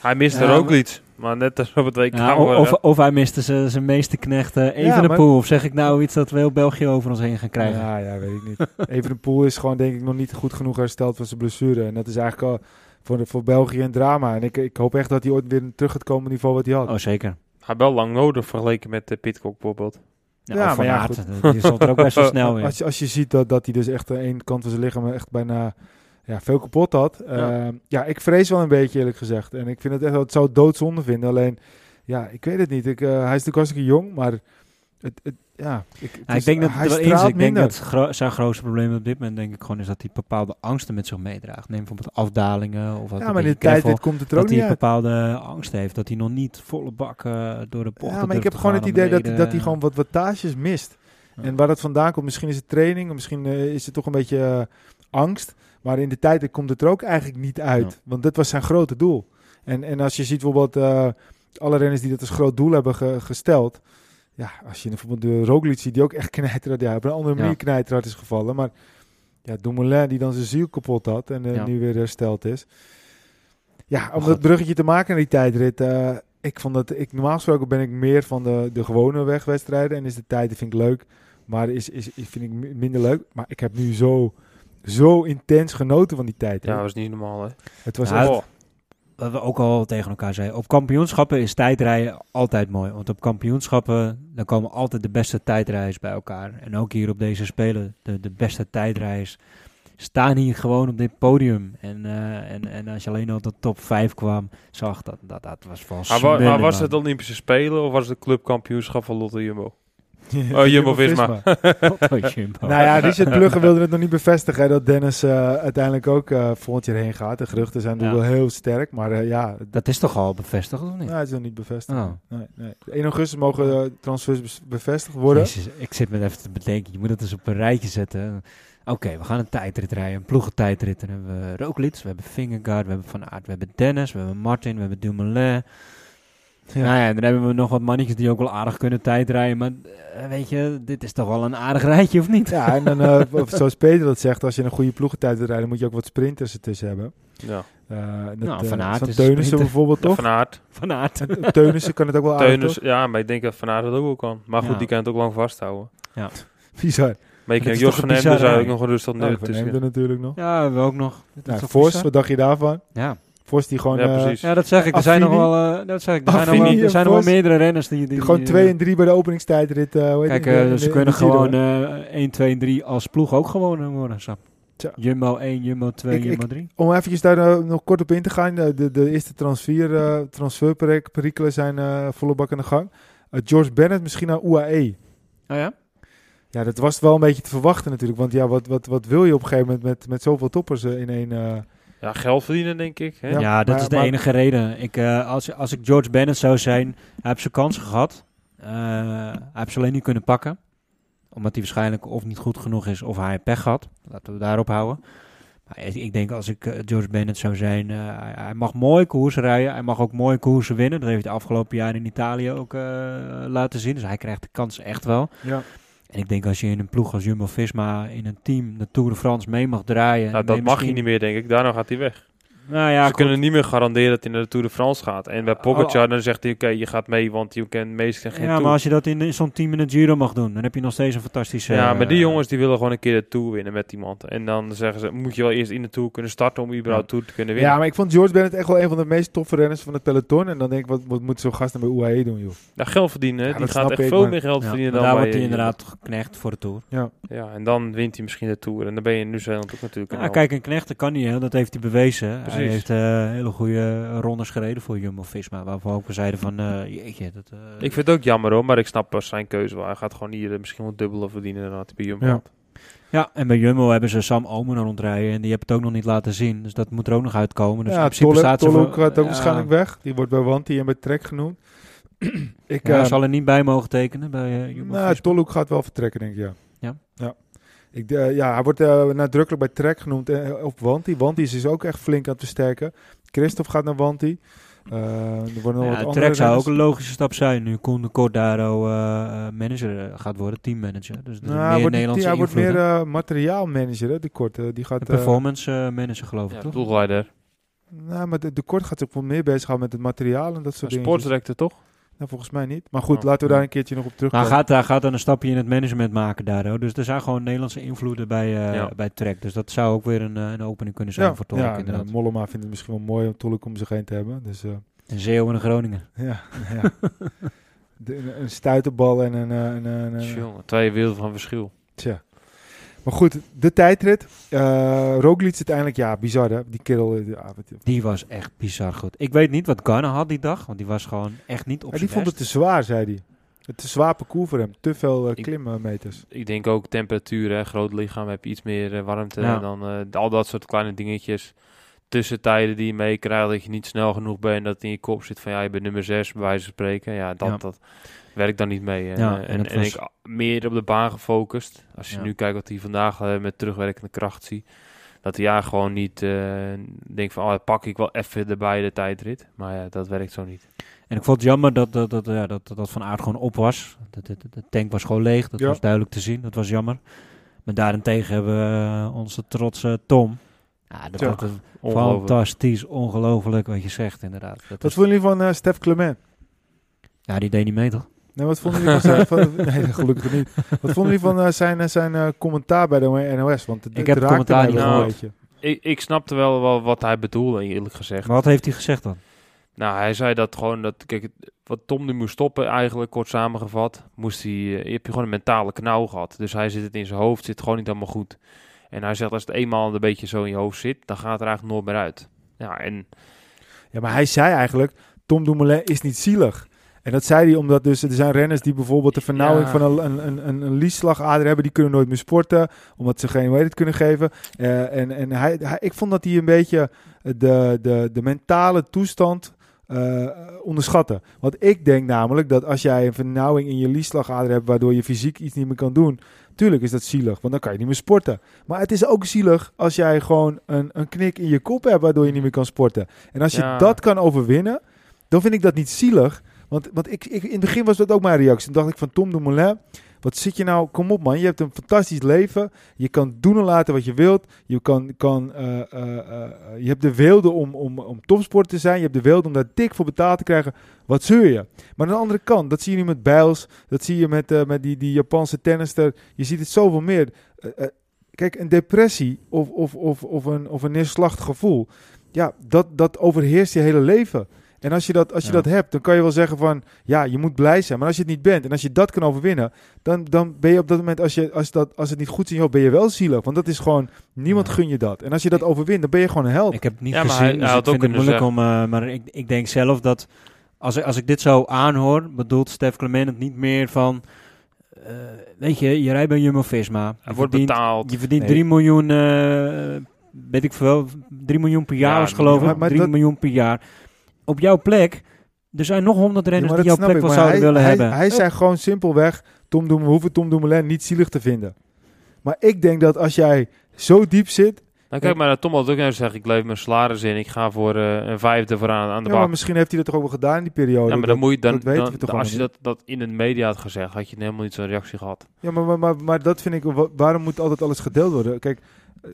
[SPEAKER 3] Hij mist
[SPEAKER 2] Ja,
[SPEAKER 3] er ook
[SPEAKER 2] maar-
[SPEAKER 3] iets. Maar net als op het WK.
[SPEAKER 2] Ja, of, of hij miste zijn zijn meeste knechten even
[SPEAKER 1] Ja,
[SPEAKER 2] de pool. Of zeg ik nou iets dat we heel België over ons heen gaan krijgen?
[SPEAKER 1] Ja, ja, weet ik niet. [LAUGHS] Even de pool is gewoon denk ik nog niet goed genoeg hersteld van zijn blessure. En dat is eigenlijk al voor, de, voor België een drama. En ik, ik hoop echt dat hij ooit weer terug gaat komen niveau wat hij had.
[SPEAKER 2] Oh, zeker.
[SPEAKER 3] Hij wel lang nodig vergeleken met de Pitcock bijvoorbeeld.
[SPEAKER 2] Ja,
[SPEAKER 1] Ja, maar
[SPEAKER 2] Van
[SPEAKER 1] ja,
[SPEAKER 2] eh, die stond er ook best wel [LAUGHS] snel in.
[SPEAKER 1] Als je, als je ziet dat, dat hij dus echt aan één kant van zijn lichaam echt bijna ja, veel kapot had.
[SPEAKER 3] Ja.
[SPEAKER 1] Ja. ja, ik vrees wel een beetje eerlijk gezegd. En ik vind het echt, wel- het zou doodzonde vinden. Alleen, ja, ik weet het niet. Ik, eh, hij is natuurlijk hartstikke jong, maar het, het, ja. Ik, het
[SPEAKER 2] Ja,
[SPEAKER 1] is-
[SPEAKER 2] ik denk dat
[SPEAKER 1] hij
[SPEAKER 2] het wel eens, ik denk dat gro- zijn grootste probleem op dit moment denk ik gewoon is dat hij bepaalde angsten met zich meedraagt. Neem bijvoorbeeld afdalingen of wat
[SPEAKER 1] Ja, maar in de tijd dit komt het er ook
[SPEAKER 2] dat hij bepaalde angst heeft, dat hij nog niet volle bak eh, door de bocht
[SPEAKER 1] Ja, maar ik heb gewoon het idee dat, dat hij gewoon wat wattages mist.
[SPEAKER 2] Ja.
[SPEAKER 1] En waar dat vandaan komt, misschien is het training, misschien eh, is het toch een beetje angst. Maar in de tijd komt het er ook eigenlijk niet uit.
[SPEAKER 2] Ja.
[SPEAKER 1] Want dat was zijn grote doel. En, en als je ziet bijvoorbeeld eh, alle renners die dat als groot doel hebben ge- gesteld. Ja, als je bijvoorbeeld de Roglic ziet, die ook echt knijterhard, ja, op een andere manier
[SPEAKER 2] Ja.
[SPEAKER 1] knijterhard is gevallen. Maar ja, Dumoulin die dan zijn ziel kapot had en eh,
[SPEAKER 2] Ja.
[SPEAKER 1] nu weer hersteld is. Ja, om dat bruggetje te maken naar die tijdrit. eh, ik vond dat, ik, normaal gesproken ben ik meer van de, de gewone wegwedstrijden. En is de tijd, vind ik leuk. Maar is, is, is- vind ik mi- minder leuk. Maar ik heb nu zo, zo intens genoten van die tijd.
[SPEAKER 3] Ja, dat was niet normaal hè.
[SPEAKER 1] het was
[SPEAKER 2] Ja,
[SPEAKER 1] echt-
[SPEAKER 3] Oh,
[SPEAKER 2] Wat we ook al tegen elkaar zeiden. Op kampioenschappen is tijdrijden altijd mooi. Want op kampioenschappen dan komen altijd de beste tijdrijders bij elkaar. En ook hier op deze Spelen, de, de beste tijdrijders staan hier gewoon op dit podium. En, eh, en, en als je alleen al de top 5 kwam, zag dat dat, dat was van
[SPEAKER 3] maar, was het Olympische Spelen of was het clubkampioenschap van Lotte Jumbo? [LAUGHS]
[SPEAKER 1] Ja,
[SPEAKER 3] Jumbo-Visma. [LAUGHS]
[SPEAKER 2] Oh, Jumbo.
[SPEAKER 1] nou ja, Richard Plugge wilde het nog niet bevestigen hè, dat Dennis eh, uiteindelijk ook eh volgend jaar heen gaat. De geruchten zijn natuurlijk
[SPEAKER 2] Ja.
[SPEAKER 1] wel heel sterk, maar eh, ja, dat
[SPEAKER 2] Dat is toch al bevestigd, of niet?
[SPEAKER 1] nou, het is nog niet bevestigd.
[SPEAKER 2] Oh.
[SPEAKER 1] Nee, nee. 1 augustus mogen transfers bevestigd worden.
[SPEAKER 2] Jezus, ik zit me even te bedenken. Je moet het eens op een rijtje zetten. Oké, we gaan een tijdrit rijden. Een ploegentijdrit. Dan hebben we Roglic, we hebben Vingegaard, we hebben Van Aert, we hebben Dennis, we hebben Martin, we hebben Dumoulin.
[SPEAKER 1] Ja.
[SPEAKER 2] Nou ja, dan hebben we nog wat mannetjes die ook wel aardig kunnen tijdrijden. Maar eh, weet je, dit is toch wel een aardig rijtje, of niet?
[SPEAKER 1] Ja, en dan, eh, [LAUGHS] of zoals Peter dat zegt, als je een goede ploegentijd wil rijden, moet je ook wat sprinters ertussen hebben.
[SPEAKER 3] Ja.
[SPEAKER 1] Eh dat,
[SPEAKER 2] Nou, Van Aert
[SPEAKER 1] zo'n
[SPEAKER 2] is een
[SPEAKER 1] Teunissen
[SPEAKER 2] sprinter.
[SPEAKER 1] bijvoorbeeld, toch?
[SPEAKER 3] Van Aert.
[SPEAKER 2] Van Aert.
[SPEAKER 1] Teunissen kan het ook wel aardig,
[SPEAKER 3] Teunus,
[SPEAKER 1] toch?
[SPEAKER 3] ja, maar ik denk dat Van Aert dat ook wel kan. Maar goed,
[SPEAKER 2] Ja.
[SPEAKER 3] die kan het ook lang vasthouden.
[SPEAKER 1] Bizar.
[SPEAKER 3] Maar ik
[SPEAKER 2] is
[SPEAKER 3] Jos van Emden zou ik nog een rustig
[SPEAKER 1] Nou, van
[SPEAKER 3] tussen.
[SPEAKER 1] Natuurlijk nog.
[SPEAKER 2] Ja, we ook nog. Dat is
[SPEAKER 1] Nou, wat dacht je daarvan?
[SPEAKER 2] Ja.
[SPEAKER 1] Vos die gewoon,
[SPEAKER 3] Ja,
[SPEAKER 1] eh,
[SPEAKER 3] precies.
[SPEAKER 2] ja, dat zeg ik. Er zijn nog wel, eh, dat zeg ik. Er zijn, nog wel, er zijn nog wel meerdere renners die... die,
[SPEAKER 1] die gewoon
[SPEAKER 2] die,
[SPEAKER 1] 2
[SPEAKER 2] eh,
[SPEAKER 1] en 3 bij de openingstijdrit. eh hoe heet
[SPEAKER 2] Kijk,
[SPEAKER 1] die? de-
[SPEAKER 2] ze kunnen
[SPEAKER 1] de
[SPEAKER 2] gewoon eh 1, 2 en 3 als ploeg ook gewonnen worden. Sap.
[SPEAKER 1] Tja.
[SPEAKER 2] Jumbo 1, Jumbo 2,
[SPEAKER 1] Ik-
[SPEAKER 2] Jumbo 3.
[SPEAKER 1] Om eventjes daar nog kort op in te gaan. eh, de, de eerste transfer, eh transferperikelen zijn eh, volle bak aan de gang. George Bennett misschien naar UAE.
[SPEAKER 2] Oh ja?
[SPEAKER 1] Ja, dat was wel een beetje te verwachten natuurlijk. Want ja, wat, wat, wat wil je op een gegeven moment met, met zoveel toppers in één...
[SPEAKER 3] Ja, geld verdienen denk ik. Hè?
[SPEAKER 1] Ja,
[SPEAKER 2] Ja, dat
[SPEAKER 1] maar-
[SPEAKER 2] is de
[SPEAKER 1] maar-
[SPEAKER 2] enige reden. Ik, eh, als, als ik George Bennett zou zijn, hij heeft zijn kansen gehad. Eh, hij heeft ze alleen niet kunnen pakken. Omdat hij waarschijnlijk of niet goed genoeg is of hij pech had. Laten we daarop houden. Maar ik, ik denk als ik eh, George Bennett zou zijn, eh, hij, hij mag mooi koersen rijden. Hij mag ook mooi koersen winnen. Dat heeft hij de afgelopen jaren in Italië ook eh, laten zien. Dus hij krijgt de kans echt wel.
[SPEAKER 1] ja.
[SPEAKER 2] En ik denk als je in een ploeg als Jumbo-Visma in een team de Tour de France mee mag draaien.
[SPEAKER 3] Nou, dat mag je niet meer denk ik. Daarna gaat hij weg.
[SPEAKER 2] Nou ja,
[SPEAKER 3] Ze
[SPEAKER 2] goed.
[SPEAKER 3] kunnen niet meer garanderen dat hij naar de Tour de France gaat. En bij
[SPEAKER 2] Oh,
[SPEAKER 3] Pogacar dan zegt hij, oké, je gaat mee, want je kent meestal geen
[SPEAKER 2] Ja,
[SPEAKER 3] Tour.
[SPEAKER 2] maar als je dat in, in zo'n team in de Giro mag doen, dan heb je nog steeds een fantastische...
[SPEAKER 3] Ja, maar die
[SPEAKER 2] eh,
[SPEAKER 3] jongens die willen gewoon een keer de Tour winnen met iemand. En dan zeggen ze, moet je wel eerst in de Tour kunnen starten om überhaupt
[SPEAKER 2] Ja.
[SPEAKER 3] Tour te kunnen winnen.
[SPEAKER 1] ja, maar ik vond George Bennett echt wel een van de meest toffe renners van het peloton. En dan denk ik, wat, wat moet zo'n gast dan bij UAE doen, joh?
[SPEAKER 3] Ja, geld verdienen, hè.
[SPEAKER 1] Ja,
[SPEAKER 3] die gaat echt
[SPEAKER 1] ik,
[SPEAKER 3] veel
[SPEAKER 1] maar-
[SPEAKER 3] meer geld
[SPEAKER 2] ja,
[SPEAKER 3] verdienen dan
[SPEAKER 2] daar
[SPEAKER 3] bij,
[SPEAKER 2] wordt hij
[SPEAKER 3] eh,
[SPEAKER 2] inderdaad geknecht voor de Tour.
[SPEAKER 1] Ja.
[SPEAKER 3] Ja, en dan wint hij misschien de Tour. En dan ben je in Nieuw-Zeeland ook natuurlijk
[SPEAKER 2] Ja, kijk, een knecht dat kan niet, hè. dat heeft hij bewezen. Hij heeft eh, hele goede rondes gereden voor Jumbo-Visma, waarvan ook we zeiden van, eh, jeetje, dat... eh,
[SPEAKER 3] Ik vind het ook jammer hoor, maar ik snap pas zijn keuze wel. Hij gaat gewoon hier misschien wel dubbele verdienen dan had hij bij Jumbo.
[SPEAKER 1] Ja.
[SPEAKER 3] had.
[SPEAKER 2] Ja, en bij Jumbo hebben ze Sam Omen rondrijden en die hebben het ook nog niet laten zien. Dus dat moet er ook nog uitkomen. Dus in
[SPEAKER 1] ja,
[SPEAKER 2] principe
[SPEAKER 1] Tolle,
[SPEAKER 2] staat ze
[SPEAKER 1] Tolle
[SPEAKER 2] voor-
[SPEAKER 1] gaat ook
[SPEAKER 2] ja,
[SPEAKER 1] waarschijnlijk weg. Die wordt bij Wanti en bij Trek genoemd. [CLEARS THROAT] ik,
[SPEAKER 2] Ja,
[SPEAKER 1] eh,
[SPEAKER 2] zal er niet bij mogen tekenen bij Jumbo.
[SPEAKER 1] nou, Tolhoek gaat wel vertrekken, denk ik, ja.
[SPEAKER 2] Ja?
[SPEAKER 1] Ja. Ik, eh, ja, hij wordt eh, nadrukkelijk bij Trek genoemd eh, op Wanti. Wanti is dus ook echt flink aan het versterken. Christophe gaat naar Wanti. Eh, er worden nog
[SPEAKER 2] Ja, Trek zou ook een logische stap zijn. Nu Koen de Cordaro manager gaat worden, teammanager. Dus
[SPEAKER 1] Nou, hij
[SPEAKER 2] meer
[SPEAKER 1] wordt,
[SPEAKER 2] Nederlandse
[SPEAKER 1] hij wordt meer eh, materiaalmanager, hè, de kort. eh, die gaat, eh,
[SPEAKER 2] performance manager geloof ik,
[SPEAKER 3] Ja,
[SPEAKER 2] toch?
[SPEAKER 1] nou, maar de, de kort gaat zich wel meer bezighouden met het materiaal en dat soort dingen.
[SPEAKER 3] Sportdirector toch?
[SPEAKER 1] Nou, volgens mij niet. Maar goed,
[SPEAKER 3] Oh.
[SPEAKER 1] laten we daar een keertje nog op
[SPEAKER 2] Maar hij
[SPEAKER 1] terugkomen.
[SPEAKER 2] gaat, hij gaat dan een stapje in het management maken daar. hoor. Dus er zijn gewoon Nederlandse invloeden bij, eh
[SPEAKER 3] Ja.
[SPEAKER 2] bij Trek. Dus dat zou ook weer een, eh, een opening kunnen zijn
[SPEAKER 1] ja,
[SPEAKER 2] voor Tolk
[SPEAKER 1] ja, en,
[SPEAKER 2] inderdaad.
[SPEAKER 1] eh, Mollema vindt het misschien wel mooi om Tolk om zich heen te hebben. Dus eh,
[SPEAKER 2] Een Zeeuw en een Groningen.
[SPEAKER 1] ja, ja. [LAUGHS] De- een, een stuiterbal en een... eh, een, een,
[SPEAKER 3] twee werelden van verschil.
[SPEAKER 1] Tja. Maar goed, de tijdrit. Eh Roglic uiteindelijk, ja, bizar hè. Die kerel, eh, ja,
[SPEAKER 2] Die was echt bizar goed. Ik weet niet wat Garner had die dag, want die was gewoon echt niet op
[SPEAKER 1] Ja, die vond het te zwaar, zei hij. Het te zwaar parcours voor hem. Te veel eh, klimmeters.
[SPEAKER 3] Ik denk ook temperatuur, hè. groot lichaam heb je iets meer warmte.
[SPEAKER 2] Ja.
[SPEAKER 3] En dan al dat soort kleine dingetjes. Tussentijden die je meekrijgt, dat je niet snel genoeg bent. Dat in je kop zit van ja, je bent nummer 6 bij wijze van spreken. Ja, dat,
[SPEAKER 2] Ja.
[SPEAKER 3] dat werkt dan niet mee. En,
[SPEAKER 2] Ja, en
[SPEAKER 3] en,
[SPEAKER 2] het
[SPEAKER 3] en
[SPEAKER 2] was-
[SPEAKER 3] ik meer op de baan gefocust. Als je
[SPEAKER 2] Ja.
[SPEAKER 3] nu kijkt wat hij vandaag eh, met terugwerkende kracht ziet. Dat hij ja gewoon niet eh denkt van, oh, dat pak ik wel even erbij de tijdrit. Maar ja, dat werkt zo niet.
[SPEAKER 2] En ik vond het jammer dat, dat, dat, ja, dat, dat Van Aert gewoon op was. De, de, de tank was gewoon leeg. Dat
[SPEAKER 1] Ja.
[SPEAKER 2] was duidelijk te zien. Dat was jammer. Maar daarentegen hebben we eh, onze trotse Tom. Ja, dat,
[SPEAKER 1] Ja.
[SPEAKER 2] dat-
[SPEAKER 3] Ongelooflijk.
[SPEAKER 2] fantastisch, ongelooflijk wat je zegt inderdaad. Dat
[SPEAKER 1] Wat
[SPEAKER 2] is-
[SPEAKER 1] vonden jullie van Stef Clement?
[SPEAKER 2] ja, die deed niet mee toch?
[SPEAKER 1] Nee, wat vonden jullie van zijn... Van, nee, [LAUGHS] gelukkig niet. Wat vonden jullie van eh, zijn, eh, zijn eh, commentaar bij de NOS? Want het,
[SPEAKER 2] Ik
[SPEAKER 1] het
[SPEAKER 2] heb het commentaar
[SPEAKER 3] niet
[SPEAKER 1] een beetje.
[SPEAKER 3] Ik, ik snapte wel, wel wat hij bedoelde, eerlijk gezegd.
[SPEAKER 2] Maar wat heeft hij gezegd dan?
[SPEAKER 3] Nou, hij zei dat gewoon dat, kijk, het- wat Tom nu moest stoppen, eigenlijk kort samengevat, moest hij, je hebt gewoon een mentale knauw gehad. Dus hij zit het in zijn hoofd, zit gewoon niet helemaal goed. En hij zegt, als het eenmaal een beetje zo in je hoofd zit, dan gaat het er eigenlijk nooit meer uit. Ja, en
[SPEAKER 1] Ja, maar hij zei eigenlijk, Tom Dumoulin is niet zielig. En dat zei hij omdat dus, er zijn renners die bijvoorbeeld de vernauwing
[SPEAKER 3] Ja.
[SPEAKER 1] van een, een, een, een, liesslagader hebben. Die kunnen nooit meer sporten, omdat ze geen het kunnen geven. Eh, en en hij, hij, ik vond dat hij een beetje de, de, de mentale toestand eh, onderschatte. Want ik denk namelijk dat als jij een vernauwing in je liesslagader hebt... waardoor je fysiek iets niet meer kan doen... Tuurlijk is dat zielig, want dan kan je niet meer sporten. Maar het is ook zielig als jij gewoon een, een knik in je kop hebt... waardoor je niet meer kan sporten. En als je
[SPEAKER 3] Ja.
[SPEAKER 1] dat kan overwinnen, dan vind ik dat niet zielig. Want, want ik, ik, in het begin was dat ook mijn reactie. Toen dacht ik van Tom Dumoulin, wat zit je nou? Kom op man, je hebt een fantastisch leven. Je kan doen en laten wat je wilt. Je, kan, kan, eh, eh, eh, je hebt de wilde om, om, om topsport te zijn. Je hebt de wilde om daar dik voor betaald te krijgen. Wat zeur je? Maar aan de andere kant, dat zie je nu met Bijls. Dat zie je met, met die, die Japanse tennister. Je ziet het zoveel meer. Kijk, een depressie of, of, of, of, een, of een. Ja, dat, dat overheerst je hele leven. En als je, dat, als je
[SPEAKER 2] Ja.
[SPEAKER 1] dat hebt, dan kan je wel zeggen van... Ja, je moet blij zijn. Maar als je het niet bent en als je dat kan overwinnen... dan, dan ben je op dat moment, als, je, als, dat, als het niet goed is in je hoofd... ben je wel zielig. Want dat is gewoon... Niemand
[SPEAKER 2] Ja.
[SPEAKER 1] gun je dat. En als je dat overwint, dan ben je gewoon een held.
[SPEAKER 2] Ik heb het niet
[SPEAKER 3] Ja, maar
[SPEAKER 2] gezien,
[SPEAKER 3] hij-
[SPEAKER 2] dus
[SPEAKER 3] hij
[SPEAKER 2] ik vind het moeilijk om... eh, maar ik, ik denk zelf dat... Als, ik- als ik dit zo aanhoor, bedoelt Stef Clement het niet meer van... eh, weet je, je rijdt bij Jumbo-Visma.
[SPEAKER 3] hij
[SPEAKER 2] Je
[SPEAKER 3] wordt
[SPEAKER 2] verdient,
[SPEAKER 3] betaald.
[SPEAKER 2] je verdient
[SPEAKER 1] Nee.
[SPEAKER 2] 3 miljoen... eh, weet ik veel, 3 miljoen per jaar
[SPEAKER 3] Ja,
[SPEAKER 2] was geloof ik.
[SPEAKER 1] maar
[SPEAKER 2] 3
[SPEAKER 1] dat-
[SPEAKER 2] miljoen per jaar. Op jouw plek... Er zijn nog honderd renners die jouw plek
[SPEAKER 1] ik,
[SPEAKER 2] wel zouden
[SPEAKER 1] hij,
[SPEAKER 2] willen
[SPEAKER 1] hij,
[SPEAKER 2] hebben.
[SPEAKER 1] Hij zei gewoon simpelweg... Tom Dumoulin, we hoeven Tom Dumoulin niet zielig te vinden. Maar ik denk dat als jij zo diep zit...
[SPEAKER 3] Nou, kijk maar naar Tom had ook even zeggen, ik leef mijn salaris in, ik ga voor eh, een vijfde vooraan aan de
[SPEAKER 1] Ja, maar misschien heeft hij dat toch ook wel gedaan in die periode.
[SPEAKER 3] Ja, maar
[SPEAKER 1] Dat-
[SPEAKER 3] dan moet je dan,
[SPEAKER 1] dat weten
[SPEAKER 3] dan-
[SPEAKER 1] we toch
[SPEAKER 3] als je dat, dat in de media had gezegd, had je helemaal niet zo'n reactie gehad.
[SPEAKER 1] Ja, maar, maar, maar, maar dat vind ik, wa- waarom moet altijd alles gedeeld worden? Kijk,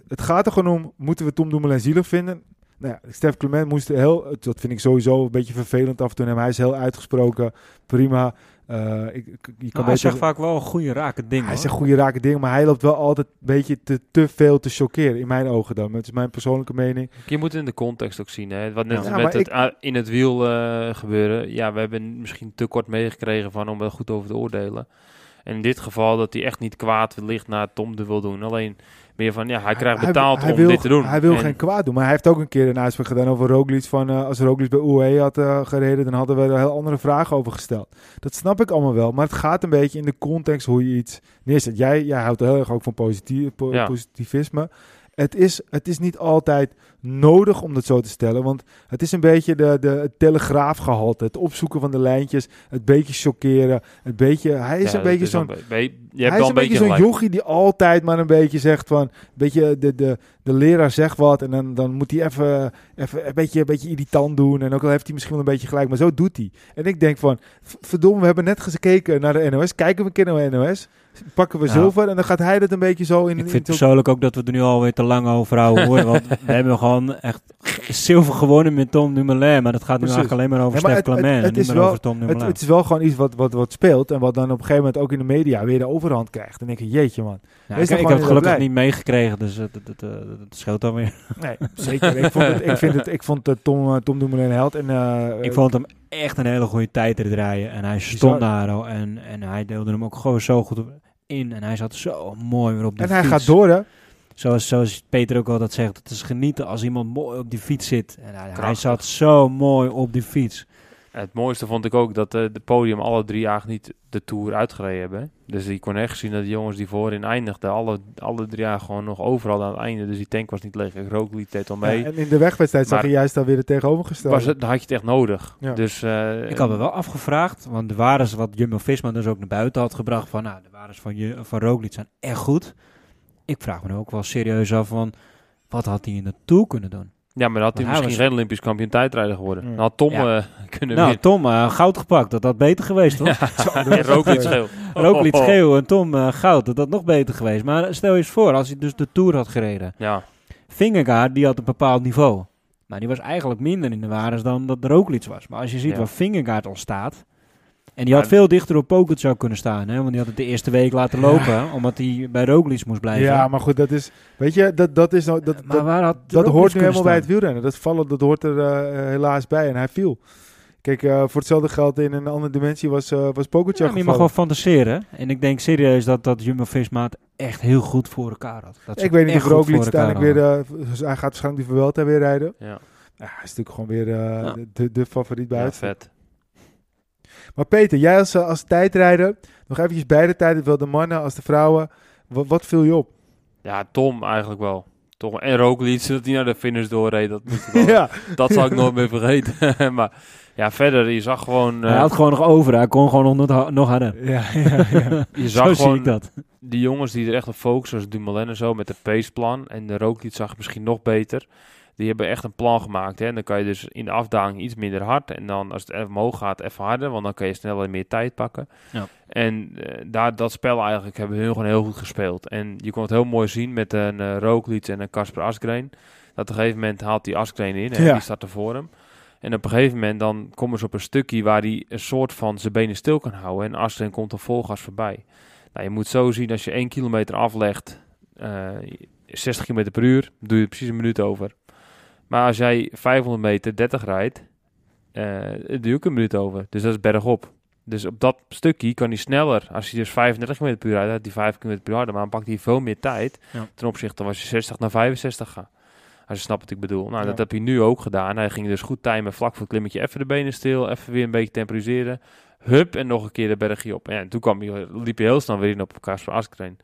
[SPEAKER 1] het gaat er gewoon om, moeten we Tom Dumoulin zielig vinden? Nou ja, Stef Clement moest heel, dat vind ik sowieso een beetje vervelend af en toe. Hij is heel uitgesproken, prima. Eh, ik, ik- je kan
[SPEAKER 2] Nou, hij zegt vaak wel een goede rake ding.
[SPEAKER 1] hij
[SPEAKER 2] hoor.
[SPEAKER 1] zegt goede rake dingen, maar hij loopt wel altijd een beetje te, te veel te chockeren, in mijn ogen dan. Dat is mijn persoonlijke mening.
[SPEAKER 3] Je moet het in de context ook zien. Hè. Wat net
[SPEAKER 1] Ja,
[SPEAKER 3] met het
[SPEAKER 1] ik-
[SPEAKER 3] in het wiel eh, gebeuren. Ja, we hebben misschien te kort meegekregen van om er goed over te oordelen. En in dit geval dat hij echt niet kwaad ligt naar Tom de wil doen. Alleen meer van, ja, hij krijgt betaald
[SPEAKER 1] hij
[SPEAKER 3] om
[SPEAKER 1] wil,
[SPEAKER 3] dit te doen.
[SPEAKER 1] Hij wil
[SPEAKER 3] En-
[SPEAKER 1] geen kwaad doen, maar hij heeft ook een keer een uitspraak gedaan over Roglic. Van, eh, als Roglic bij UAE had eh, gereden, dan hadden we er heel andere vragen over gesteld. Dat snap ik allemaal wel, maar het gaat een beetje in de context hoe je iets neerzet. Jij, jij houdt heel erg ook van positief, po-
[SPEAKER 3] Ja.
[SPEAKER 1] positivisme. Het is, het is niet altijd nodig om dat zo te stellen. Want het is een beetje de, de het telegraafgehalte. Het opzoeken van de lijntjes. Het beetje chockeren. Het beetje, hij is
[SPEAKER 3] Ja,
[SPEAKER 1] een beetje zo'n...
[SPEAKER 3] een be- be- je hebt
[SPEAKER 1] Hij is
[SPEAKER 3] een
[SPEAKER 1] een beetje zo'n jochie die altijd maar een beetje zegt van... Een beetje de, de, de leraar zegt wat en dan, dan moet hij even, even een, beetje, een beetje irritant doen. En ook al heeft hij misschien wel een beetje gelijk, maar zo doet hij. En ik denk van, verdomme, we hebben net gekeken naar de NOS. Kijken we een keer naar de NOS. Pakken we
[SPEAKER 2] Ja.
[SPEAKER 1] zilver en dan gaat hij dat een beetje zo in...
[SPEAKER 2] Ik
[SPEAKER 1] in
[SPEAKER 2] vind
[SPEAKER 1] zo'n-
[SPEAKER 2] persoonlijk ook dat we er nu alweer te lang over houden. Hoor. Want we [LAUGHS] hebben gewoon echt zilver gewonnen met Tom Dumoulin. Maar dat gaat nu
[SPEAKER 1] Precies.
[SPEAKER 2] eigenlijk alleen maar over
[SPEAKER 1] Ja, maar
[SPEAKER 2] Stef
[SPEAKER 1] het- het-
[SPEAKER 2] Clement. en
[SPEAKER 1] het wel-
[SPEAKER 2] over Tom Dumoulin.
[SPEAKER 1] het is wel gewoon iets wat, wat, wat speelt en wat dan op een gegeven moment ook in de media weer de overhand krijgt. Dan denk ik, jeetje man.
[SPEAKER 2] Ja, ik, heb het gelukkig niet meegekregen, dus het- het scheelt dan weer.
[SPEAKER 1] Nee, zeker. ik vond, het, ik vind het, ik vond het Tom, eh, Tom Dumoulin een held. En, eh,
[SPEAKER 2] Ik vond hem echt een hele goede tijd te draaien. En hij stond daar al en, en hij deelde hem ook gewoon zo goed in. En hij zat zo mooi weer op de
[SPEAKER 1] en hij gaat door, hè?
[SPEAKER 2] Zoals, zoals Peter ook altijd zegt, het is genieten als iemand mooi op die fiets zit. En hij, hij zat zo mooi op die fiets.
[SPEAKER 3] Het mooiste vond ik ook dat eh, de podium alle drie jaar niet de Tour uitgereden hebben. Dus je kon echt zien dat de jongens die voorin eindigden, alle, alle drie jaar gewoon nog overal aan het einde. Dus die tank was niet leeg. Roglic deed al mee.
[SPEAKER 1] Ja, en in de wegwedstrijd zag je juist alweer het tegenovergestelde.
[SPEAKER 3] was het, dan had je het echt nodig.
[SPEAKER 1] Ja.
[SPEAKER 3] Dus, eh,
[SPEAKER 2] Ik had me wel afgevraagd, want de waardes wat Jumbo-Visma dus ook naar buiten had gebracht, van nou, de waardes van, je, van Roglic zijn echt goed. Ik vraag me nu ook wel serieus af van, wat had hij in de Tour kunnen doen?
[SPEAKER 3] Ja, maar dan had hij misschien geen Olympisch kampioen tijdrijder geworden.
[SPEAKER 1] Ja.
[SPEAKER 3] Dan had Tom
[SPEAKER 2] Ja.
[SPEAKER 3] eh, [LAUGHS] kunnen
[SPEAKER 2] Nou,
[SPEAKER 3] winnen.
[SPEAKER 2] Tom, eh, goud gepakt, dat had beter geweest, toch?
[SPEAKER 3] En Roglic scheel.
[SPEAKER 2] Roglic geel en Tom eh, goud, dat had nog beter geweest. Maar stel je eens voor, als hij dus de Tour had gereden.
[SPEAKER 3] Ja,
[SPEAKER 2] Vingegaard, die had een bepaald niveau. Maar die was eigenlijk minder in de waardes dan dat Roglic was. Maar als je ziet
[SPEAKER 3] Ja.
[SPEAKER 2] waar Vingegaard al staat... En die had veel dichter op Pogacar kunnen staan. Hè? Want die had het de eerste week laten
[SPEAKER 1] Ja.
[SPEAKER 2] lopen. Omdat hij bij Roglic moest blijven.
[SPEAKER 1] Ja, maar goed, dat is... Weet je, dat, dat is nou... Dat,
[SPEAKER 2] maar
[SPEAKER 1] dat,
[SPEAKER 2] waar had
[SPEAKER 1] dat
[SPEAKER 2] Roglic
[SPEAKER 1] hoort nu helemaal bij het wielrennen. Dat vallen, dat hoort er eh, helaas bij. En hij viel. Kijk, eh, voor hetzelfde geld in een andere dimensie was, eh was Pogacar
[SPEAKER 2] Ja, maar je mag gewoon fantaseren. En ik denk serieus dat, dat Jumbo-Visma echt heel goed voor elkaar had. Dat
[SPEAKER 1] Ik weet niet of Roglic uiteindelijk weer... eh, hij gaat waarschijnlijk die Vuelta weer rijden.
[SPEAKER 3] ja.
[SPEAKER 1] Ja, hij is natuurlijk gewoon weer eh,
[SPEAKER 2] Ja.
[SPEAKER 1] de, de favoriet
[SPEAKER 3] ja
[SPEAKER 1] buiten.
[SPEAKER 3] vet.
[SPEAKER 1] Maar Peter, jij als, eh, als tijdrijder, nog eventjes beide tijden, zowel de mannen als de vrouwen. Wat, wat viel je op?
[SPEAKER 3] Ja, Tom eigenlijk wel. Tom en Roglic, dat hij naar de finish doorreed. Dat, moet ik wel- [LAUGHS]
[SPEAKER 1] ja,
[SPEAKER 3] dat zal ik nooit meer vergeten. [LAUGHS] maar ja, verder, je zag gewoon...
[SPEAKER 2] Hij
[SPEAKER 3] eh,
[SPEAKER 2] had gewoon nog over. Hij kon gewoon nog, nog- harder.
[SPEAKER 1] ja, ja, ja. [LAUGHS]
[SPEAKER 3] je
[SPEAKER 2] Zo
[SPEAKER 3] zag
[SPEAKER 2] zie
[SPEAKER 3] gewoon
[SPEAKER 2] ik dat.
[SPEAKER 3] die jongens die er echt op focussen, zoals Dumoulin en zo, met de paceplan. En de Roglic zag misschien nog beter. Die hebben echt een plan gemaakt. Hè? En dan kan je dus in de afdaling iets minder hard. En dan als het even omhoog gaat, even harder. Want dan kan je sneller meer tijd pakken.
[SPEAKER 2] Ja.
[SPEAKER 3] En eh, daar, dat spel eigenlijk hebben hun gewoon heel goed gespeeld. En je kon het heel mooi zien met een uh, Roglic en een Kasper Asgreen. Dat op een gegeven moment haalt die Asgreen in. Hè?
[SPEAKER 1] Ja.
[SPEAKER 3] Die staat er voor hem. En op een gegeven moment dan komen ze op een stukje waar hij een soort van zijn benen stil kan houden. En Asgreen komt er vol gas voorbij. Nou, je moet zo zien als je 1 kilometer aflegt, eh 60 km per uur, doe je er precies een minuut over. Maar als jij 500 meter 30 rijdt, eh doe je ook een minuut over. Dus dat is bergop. Dus op dat stukje kan hij sneller. Als hij dus 35 km per uur rijdt, hij 5 km per uur harder. Maar dan pakt hij veel meer tijd
[SPEAKER 2] Ja.
[SPEAKER 3] ten opzichte van als je 60 naar 65 gaat. Als je snapt wat ik bedoel. Nou,
[SPEAKER 1] Ja.
[SPEAKER 3] dat heb hij nu ook gedaan. Hij ging dus goed timen, vlak voor het klimmetje even de benen stil, even weer een beetje temporiseren. Hup, en nog een keer de bergje op. En ja, toen kwam hij, liep hij heel snel weer in op Kasper Askreen.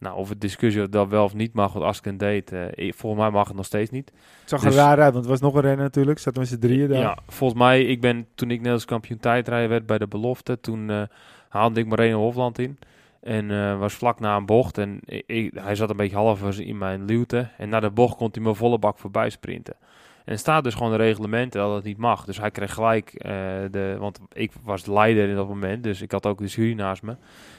[SPEAKER 3] Nou, of het discussie dat wel of niet mag wat Askreen deed, ik- volgens mij mag het nog steeds niet.
[SPEAKER 1] Het zag
[SPEAKER 3] Dus-
[SPEAKER 1] er raar uit, want het was nog een renner natuurlijk. Zaten we z'n drieën daar.
[SPEAKER 3] Ja, volgens mij, ik ben toen ik Nederlands kampioen tijdrijden werd bij de belofte, toen eh, haalde ik Moreno Hofland in. En eh, was vlak na een bocht en ik, ik- hij zat een beetje half in mijn luwte. En na de bocht kon hij me volle bak voorbij sprinten. En staat dus gewoon een reglement dat het niet mag. Dus hij kreeg gelijk eh, de, want ik was de leider in dat moment, dus ik had ook de jury naast me.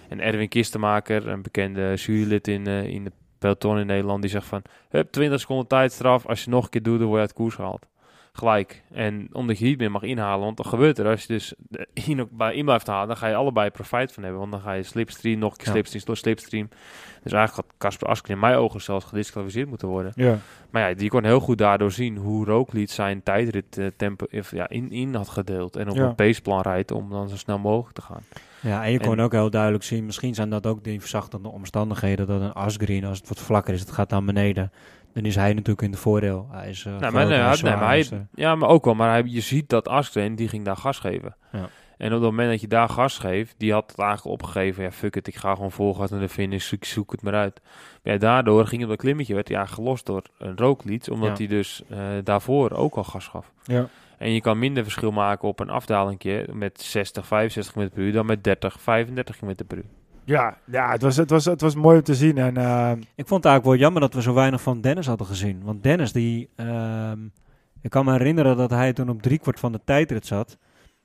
[SPEAKER 3] En Erwin Kistenmaker, een bekende jurylid in, eh, in de peloton in Nederland, die zegt van, hup, 20 seconden tijdstraf, als je nog een keer doet, dan word je uit koers gehaald gelijk. En omdat je niet meer mag inhalen, want dan gebeurt er. Als je dus de- in, bij in blijft halen, dan ga je allebei profijt van hebben. Want dan ga je slipstream, nog een keer
[SPEAKER 2] Ja.
[SPEAKER 3] slipstream, door slipstream. Dus eigenlijk had Casper Asken in mijn ogen zelfs gedisqualificeerd moeten worden.
[SPEAKER 1] Ja.
[SPEAKER 3] Maar ja, die kon heel goed daardoor zien hoe Roglic zijn tijdrit eh, tempo ja, in, in had gedeeld. En op
[SPEAKER 1] Ja.
[SPEAKER 3] een paceplan rijdt om dan zo snel mogelijk te gaan.
[SPEAKER 2] Ja, en je kon ook heel duidelijk zien, misschien zijn dat ook die verzachtende omstandigheden, dat een asgreen, als het wat vlakker is, het gaat naar beneden, dan is hij natuurlijk in het voordeel. Hij is uh,
[SPEAKER 3] Nee, maar, nee, hij- nee, maar hij- ja, maar ook wel. Maar hij, je ziet dat Askreen, die ging daar gas geven.
[SPEAKER 2] Ja.
[SPEAKER 3] En op het moment dat je daar gas geeft, die had het eigenlijk opgegeven. Ja, fuck it, ik ga gewoon vol gas naar de finish, ik zoek het maar uit. Maar ja, daardoor ging het dat klimmetje, werd hij eigenlijk gelost door een rooklied. Omdat hij dus eh, daarvoor ook al gas gaf.
[SPEAKER 1] Ja.
[SPEAKER 3] En je kan minder verschil maken op een afdalingje met 60, 65 km per uur dan met 30, 35 km per uur.
[SPEAKER 1] Ja, ja het, was, het, was, het was mooi om te zien. En eh,
[SPEAKER 2] Ik vond het eigenlijk wel jammer dat we zo weinig van Dennis hadden gezien. Want Dennis, die, ehm, ik kan me herinneren dat hij toen op driekwart van de tijdrit zat,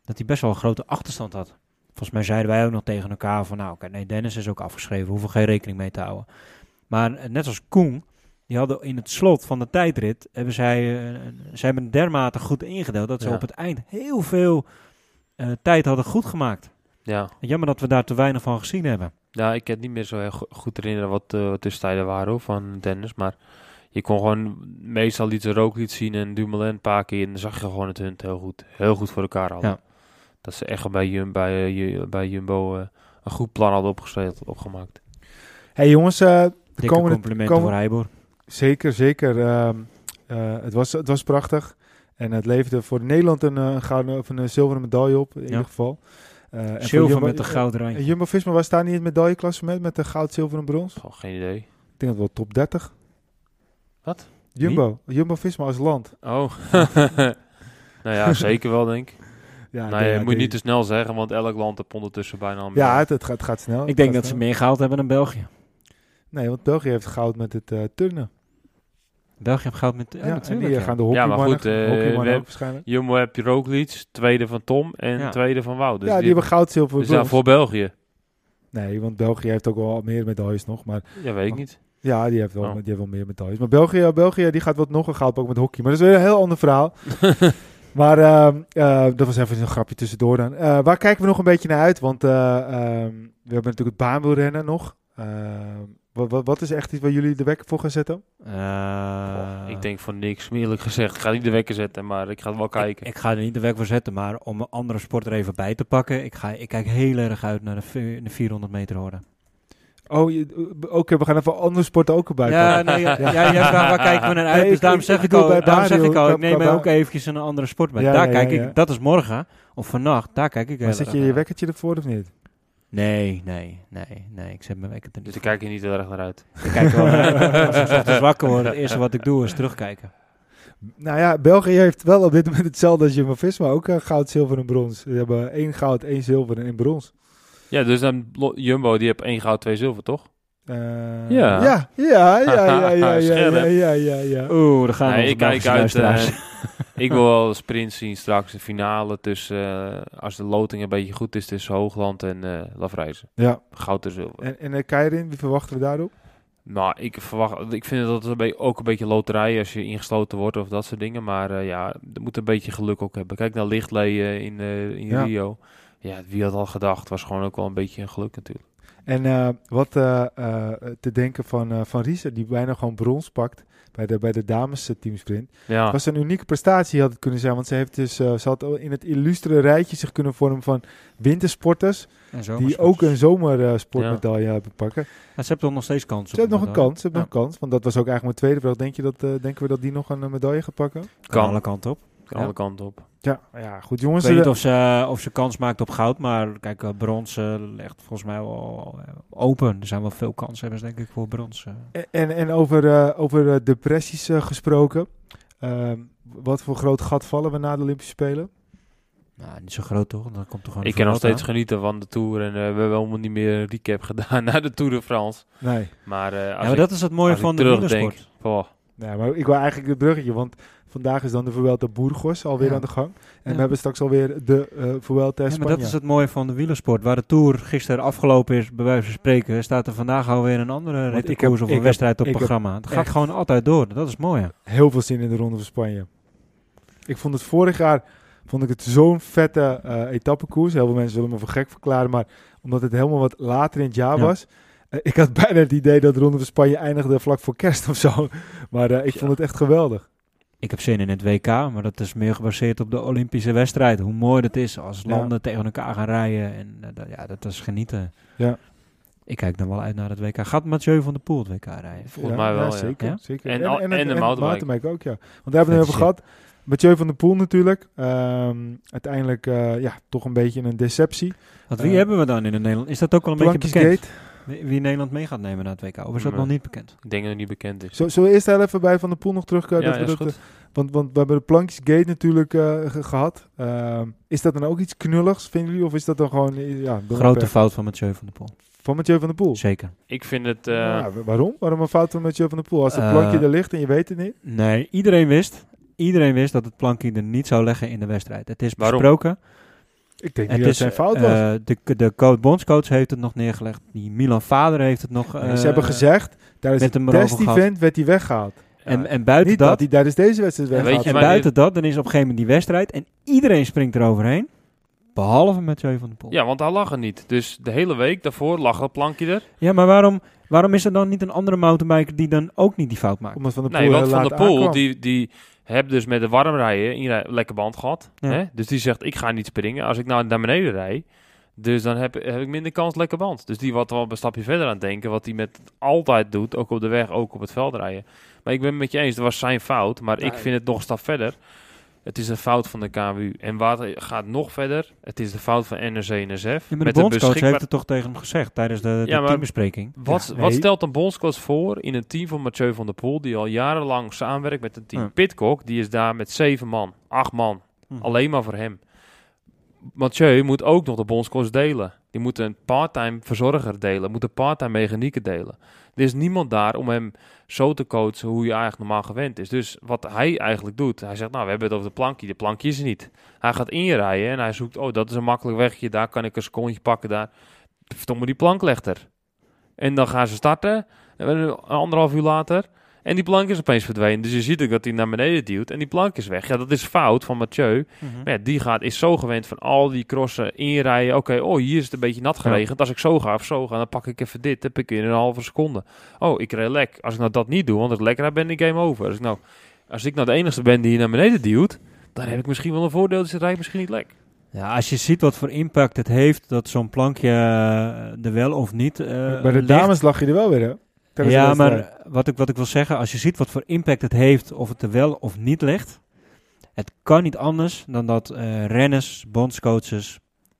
[SPEAKER 2] dat hij best wel een grote achterstand had. Volgens mij zeiden wij ook nog tegen elkaar van, nou oké, nee, Dennis is ook afgeschreven, hoeven geen rekening mee te houden. Maar eh, net als Koen, die hadden in het slot van de tijdrit, hebben zij, eh, zij hebben dermate goed ingedeeld dat ze
[SPEAKER 3] Ja.
[SPEAKER 2] op het eind heel veel eh, tijd hadden goed gemaakt.
[SPEAKER 3] Ja.
[SPEAKER 2] Jammer dat we daar te weinig van gezien hebben.
[SPEAKER 3] ja, ik heb niet meer zo heel go- goed herinneren wat de wat tussentijden waren hoor, van Dennis. Maar je kon gewoon meestal iets rooklied zien en Dumoulin een paar keer. En dan zag je gewoon het hun heel goed, heel goed voor elkaar hadden.
[SPEAKER 2] Ja.
[SPEAKER 3] Dat ze echt bij, Jum, bij, eh, bij Jumbo eh, een goed plan hadden opgesteld, opgemaakt.
[SPEAKER 1] hey jongens, eh,
[SPEAKER 2] Dikke
[SPEAKER 1] Komende-
[SPEAKER 2] complimenten
[SPEAKER 1] komen-
[SPEAKER 2] voor Heibor.
[SPEAKER 1] zeker, zeker. ehm, eh, het, was, het was prachtig. En het leverde voor Nederland een, eh, gouden of een eh, zilveren medaille op, in
[SPEAKER 2] Ja.
[SPEAKER 1] ieder geval. Eh, en
[SPEAKER 2] Zilver
[SPEAKER 1] Jumbo-
[SPEAKER 2] met een gouden
[SPEAKER 1] eh,
[SPEAKER 2] randje.
[SPEAKER 1] Jumbo-Visma was daar niet in het medailleklassement met de goud, zilver en brons?
[SPEAKER 3] Gewoon geen idee.
[SPEAKER 1] Ik denk dat wel top 30.
[SPEAKER 3] Wat?
[SPEAKER 1] Jumbo. Jumbo-Visma als land.
[SPEAKER 3] Oh. [LAUGHS] nou ja, [LAUGHS] zeker wel denk ik.
[SPEAKER 1] Ja,
[SPEAKER 3] je moet
[SPEAKER 1] die-
[SPEAKER 3] niet te snel zeggen, want elk land heeft ondertussen bijna een
[SPEAKER 1] Ja, het, het, gaat, het gaat snel.
[SPEAKER 2] Ik
[SPEAKER 1] Het
[SPEAKER 2] denk dat ze meer gehaald hebben dan België.
[SPEAKER 1] Nee, want België heeft goud met het eh, turnen.
[SPEAKER 2] België heeft goud met... Ja,
[SPEAKER 1] Ja, en
[SPEAKER 2] natuurlijk.
[SPEAKER 1] die
[SPEAKER 2] ja.
[SPEAKER 1] gaan de
[SPEAKER 3] Ja, maar
[SPEAKER 1] hockeymannen,
[SPEAKER 3] goed, eh,
[SPEAKER 1] hockeymannen
[SPEAKER 3] we
[SPEAKER 1] ook
[SPEAKER 3] heb-
[SPEAKER 1] waarschijnlijk.
[SPEAKER 3] Jumbo heb je Roglic, tweede van Tom en
[SPEAKER 2] Ja.
[SPEAKER 3] tweede van Wout. Dus
[SPEAKER 1] ja, die, hebben goud, zilver,
[SPEAKER 3] dus voor België.
[SPEAKER 1] Nee, want België heeft ook wel meer medailles nog. Maar
[SPEAKER 3] Ja, weet ik
[SPEAKER 1] Oh.
[SPEAKER 3] niet.
[SPEAKER 1] ja, die heeft wel,
[SPEAKER 3] Oh.
[SPEAKER 1] die heeft wel meer medailles. Maar België, België die gaat wat nog een goud pakken met hockey. Maar dat is weer een heel ander verhaal. [LAUGHS] maar ehm, eh, dat was even een grapje tussendoor dan. Eh, waar kijken we nog een beetje naar uit? Want eh, ehm, we hebben natuurlijk het baanwielrennen nog. Wat, wat, wat is echt iets waar jullie de wekker voor gaan zetten?
[SPEAKER 2] Eh,
[SPEAKER 3] Goh, ik denk van niks, eerlijk gezegd. Ik ga niet de wekker zetten, maar ik ga het wel kijken.
[SPEAKER 2] Ik, ik ga er niet de weg voor zetten, maar om een andere sport er even bij te pakken. Ik, ga, ik kijk heel erg uit naar de, de 400 meter horde.
[SPEAKER 1] Oh, je- oké, we gaan even andere sporten ook erbij
[SPEAKER 2] Ja,
[SPEAKER 1] pakken.
[SPEAKER 2] nee, ja, ja, jij vraagt waar kijken we naar [LAUGHS] uit.
[SPEAKER 1] Nee,
[SPEAKER 2] dus
[SPEAKER 1] ik-
[SPEAKER 2] daarom
[SPEAKER 1] ik-
[SPEAKER 2] zeg
[SPEAKER 1] ik
[SPEAKER 2] al,
[SPEAKER 1] bij
[SPEAKER 2] daarom zeg ik al, ik neem ook eventjes een andere sport bij.
[SPEAKER 1] Ja,
[SPEAKER 2] daar
[SPEAKER 1] ja,
[SPEAKER 2] kijk
[SPEAKER 1] ja,
[SPEAKER 2] ik, dat is morgen of vannacht, daar kijk ik
[SPEAKER 1] Maar zet je je wekkertje ervoor of niet?
[SPEAKER 2] Nee, nee, nee, nee, ik zet mijn wekker er niet
[SPEAKER 3] Dus daar kijk je niet heel erg naar uit.
[SPEAKER 2] Ik kijk wel naar uit. [LAUGHS] Als ik ochtends wakker word, het eerste wat ik doe is terugkijken.
[SPEAKER 1] Nou ja, België heeft wel op dit moment hetzelfde als Jumbo-Visma. Ook eh, goud, zilver en brons. Ze hebben één goud, één zilver en één brons.
[SPEAKER 3] Ja, dus dan Jumbo, die heeft één goud, twee zilver, toch?
[SPEAKER 1] Eh,
[SPEAKER 3] Ja.
[SPEAKER 1] Ja, ja, ja, ja, [LAUGHS] ja, ja, ja, ja, ja, ja.
[SPEAKER 2] Oeh, daar gaan we
[SPEAKER 3] Nee, ik kijk uit. eh, [LAUGHS] ik wil wel de sprint zien straks. De finale tussen, eh, als de loting een beetje goed is, tussen Hoogland en eh Lafreizen.
[SPEAKER 1] Ja,
[SPEAKER 3] Goud en zilver.
[SPEAKER 1] en, en uh, Keirin, wie verwachten we daarop?
[SPEAKER 3] Nou, ik verwacht, ik vind dat het een beetje, ook een beetje loterij als je ingesloten wordt of dat soort dingen. Maar eh, ja, er moet een beetje geluk ook hebben. Kijk naar Lichtlee in, eh, in
[SPEAKER 1] Ja.
[SPEAKER 3] Rio. Ja, wie had al gedacht, was gewoon ook wel een beetje een geluk natuurlijk.
[SPEAKER 1] En eh, wat eh, eh, te denken van, eh van Riese, die bijna gewoon brons pakt bij de, bij de dames teamsprint.
[SPEAKER 3] Ja,
[SPEAKER 1] was een unieke prestatie had het kunnen zijn, want ze, heeft dus, eh, ze had in het illustere rijtje zich kunnen vormen van wintersporters die
[SPEAKER 2] maar
[SPEAKER 1] ook een zomersportmedaille hebben pakken.
[SPEAKER 2] Ja, ze hebben toch nog steeds kans
[SPEAKER 1] Ze hebben nog een kans, ze hebben
[SPEAKER 2] Ja.
[SPEAKER 1] nog een kans, want dat was ook eigenlijk mijn tweede vraag. Denk je dat, eh, denken we dat die nog een medaille gaat pakken?
[SPEAKER 2] Kan
[SPEAKER 3] kan.
[SPEAKER 2] alle kanten op.
[SPEAKER 3] Kan alle kanten op.
[SPEAKER 1] Ja, ja goed
[SPEAKER 2] Ik
[SPEAKER 1] jongens.
[SPEAKER 2] weet niet
[SPEAKER 1] eh,
[SPEAKER 2] of ze, of ze kans maakt op goud, maar kijk, eh, brons eh, ligt volgens mij wel eh, open. Er zijn wel veel kanshebbers, denk ik, voor brons.
[SPEAKER 1] En, en over, eh, over depressies gesproken. Ehm, wat voor groot gat vallen we na de Olympische Spelen?
[SPEAKER 2] Nou, niet zo groot toch? Dan komt er gewoon
[SPEAKER 3] Ik kan nog steeds genieten van de Tour. En we hebben helemaal niet meer een recap [LAUGHS] gedaan naar de Tour de France.
[SPEAKER 1] Nee.
[SPEAKER 3] Maar, eh, als
[SPEAKER 2] Ja, maar
[SPEAKER 3] ik,
[SPEAKER 2] dat is het mooie
[SPEAKER 3] ik
[SPEAKER 2] van de wielersport.
[SPEAKER 3] oh,
[SPEAKER 1] nee, maar ik wil eigenlijk het bruggetje, want vandaag is dan de Vuelta Burgos alweer
[SPEAKER 2] Ja.
[SPEAKER 1] aan de gang. En
[SPEAKER 2] Ja.
[SPEAKER 1] we hebben straks alweer de eh Vuelta
[SPEAKER 2] Ja,
[SPEAKER 1] Spanje.
[SPEAKER 2] maar dat is het mooie van de wielersport. Waar de Tour gisteren afgelopen is, bij wijze van spreken, staat er vandaag alweer een andere rittenkoers
[SPEAKER 1] heb-
[SPEAKER 2] of een wedstrijd op programma. Het gaat gewoon altijd door. Dat is mooi.
[SPEAKER 1] Heel veel zin in de Ronde van Spanje. Ik vond het vorig jaar vond ik het zo'n vette eh etappekoers. Heel veel mensen zullen me voor gek verklaren, maar omdat het helemaal wat later in het jaar
[SPEAKER 2] Ja.
[SPEAKER 1] was. Eh, ik had [LAUGHS] bijna het idee dat de Ronde van Spanje eindigde vlak voor kerst of zo. Maar eh, ik
[SPEAKER 3] Ja.
[SPEAKER 1] vond het echt geweldig.
[SPEAKER 2] Ik heb zin in het WK, maar dat is meer gebaseerd op de Olympische wedstrijd. Hoe mooi dat is als
[SPEAKER 1] Ja.
[SPEAKER 2] landen tegen elkaar gaan rijden. En eh, dat- ja, dat is genieten.
[SPEAKER 1] Ja.
[SPEAKER 2] Ik kijk dan wel uit naar het WK. Gaat Mathieu van der Poel het WK rijden?
[SPEAKER 3] Volgens mij wel, ja.
[SPEAKER 1] Zeker,
[SPEAKER 2] Ja?
[SPEAKER 1] zeker.
[SPEAKER 3] En en de mountainbike.
[SPEAKER 1] ook, ja. Want daar hebben we het over gehad. Mathieu van der Poel natuurlijk. Ehm, uiteindelijk eh, ja, toch een beetje een deceptie.
[SPEAKER 2] Want wie hebben we dan in het Nederland? Is dat ook al een beetje bekend? Wie Nederland mee gaat nemen naar het WK? Of is dat
[SPEAKER 3] Nee.
[SPEAKER 2] nog niet bekend?
[SPEAKER 3] Ik denk dat het niet bekend is.
[SPEAKER 1] Zo- Zullen we eerst even bij Van der Poel nog terugkomen?
[SPEAKER 3] ja,
[SPEAKER 1] dat we dat,
[SPEAKER 3] goed.
[SPEAKER 1] eh, want, want we hebben de Plankjesgate natuurlijk eh, ge- gehad. Ehm, is dat dan ook iets knulligs, vinden jullie? Of is dat dan gewoon... eh, Ja,
[SPEAKER 2] Grote
[SPEAKER 1] per-
[SPEAKER 2] fout van Mathieu van der Poel.
[SPEAKER 1] Van Mathieu van der Poel?
[SPEAKER 2] Zeker.
[SPEAKER 3] Ik vind het... eh,
[SPEAKER 1] Ja, waarom? Waarom een fout van Mathieu van der Poel? Als het
[SPEAKER 2] Eh,
[SPEAKER 1] plankje er ligt en je weet het niet?
[SPEAKER 2] Nee, iedereen wist, iedereen wist dat het plankje er niet zou leggen in de wedstrijd. Het is
[SPEAKER 3] Waarom?
[SPEAKER 1] Ik denk
[SPEAKER 2] Het
[SPEAKER 1] niet dat
[SPEAKER 2] is
[SPEAKER 1] het zijn fout
[SPEAKER 2] eh,
[SPEAKER 1] was.
[SPEAKER 2] de, de coach, bondscoach heeft het nog neergelegd. Die Milan Vader heeft het nog. Eh,
[SPEAKER 1] ze hebben gezegd, tijdens
[SPEAKER 2] met erover
[SPEAKER 1] test-event werd hij weggehaald.
[SPEAKER 2] En, en buiten
[SPEAKER 1] Niet
[SPEAKER 2] dat,
[SPEAKER 1] dat hij tijdens deze wedstrijd weggehaald
[SPEAKER 3] je
[SPEAKER 2] en buiten dat, dan is op een gegeven moment die wedstrijd en iedereen springt eroverheen. Behalve Mathieu van der Poel.
[SPEAKER 3] ja, want hij lag er niet. Dus de hele week daarvoor lag dat plankje er.
[SPEAKER 2] Ja, maar waarom, waarom is er dan niet een andere mountainbiker die dan ook niet die fout maakt?
[SPEAKER 1] Omdat Van der Poel
[SPEAKER 3] Nee, want Van der Poel,
[SPEAKER 1] aankwam.
[SPEAKER 3] die, die hebt dus met de warmrijden een lekker band gehad.
[SPEAKER 2] Ja.
[SPEAKER 3] Hè? Dus die zegt, ik ga niet springen. Als ik nou naar beneden rijd, dus dan heb, heb ik minder kans lekker band. Dus die wat wel een stapje verder aan het denken. Wat hij met altijd doet, ook op de weg, ook op het veld rijden. Maar ik ben het met je eens, dat was zijn fout. Maar ik vind het nog een stap verder. Het is een fout van de KWU. En wat gaat nog verder? Het is de fout van NRC en NSF.
[SPEAKER 2] Ja, maar de
[SPEAKER 3] met
[SPEAKER 2] bondscoach
[SPEAKER 3] beschikbaar-
[SPEAKER 2] heeft het toch tegen hem gezegd tijdens de, de
[SPEAKER 3] Ja,
[SPEAKER 2] teambespreking.
[SPEAKER 3] Wat,
[SPEAKER 1] Ja,
[SPEAKER 3] wat
[SPEAKER 1] nee.
[SPEAKER 3] stelt een bondscoach voor in een team van Mathieu van der Poel... die al jarenlang samenwerkt met een team?
[SPEAKER 2] Ja.
[SPEAKER 3] Pitcock, die is daar met zeven man, acht man.
[SPEAKER 2] Hm.
[SPEAKER 3] Alleen maar voor hem. Mathieu moet ook nog de bondscoach delen. Die moet een part-time verzorger delen. Moet een part-time mechanieker delen. Er is niemand daar om hem zo te coachen hoe je eigenlijk normaal gewend is. Dus wat hij eigenlijk doet, hij zegt, nou, we hebben het over de plankje. De plankje is niet. Hij gaat inrijden en hij zoekt, oh, dat is een makkelijk wegje. Daar kan ik een secondje pakken, daar. Verdomme, die plank. En dan gaan ze starten, en anderhalf uur later. En die plank is opeens verdwenen. Dus je ziet ook dat hij naar beneden duwt en die plank is weg. Ja, dat is fout van Mathieu.
[SPEAKER 2] Mhm.
[SPEAKER 3] Maar ja, die gaat, is zo gewend van al die crossen inrijden. Oké, oh, hier is het een beetje nat geregend. Als ik zo ga of zo ga, dan pak ik even dit. heb ik in een halve seconde. Oh, ik reed lek. Als ik nou dat niet doe, want het lekker ben ik game over. Als ik nou, als ik nou de enige ben die hier naar beneden duwt, dan heb ik misschien wel een voordeel. Dus het rijdt misschien niet lek.
[SPEAKER 2] Ja, als je ziet wat voor impact het heeft dat zo'n plankje eh, er wel of niet eh
[SPEAKER 1] Bij de
[SPEAKER 2] ligt.
[SPEAKER 1] dames lag je er wel weer, hè?
[SPEAKER 2] Ja, maar wat ik, wat ik wil zeggen, als je ziet wat voor impact het heeft, of het er wel of niet ligt, het kan niet anders dan dat eh, renners, bondscoaches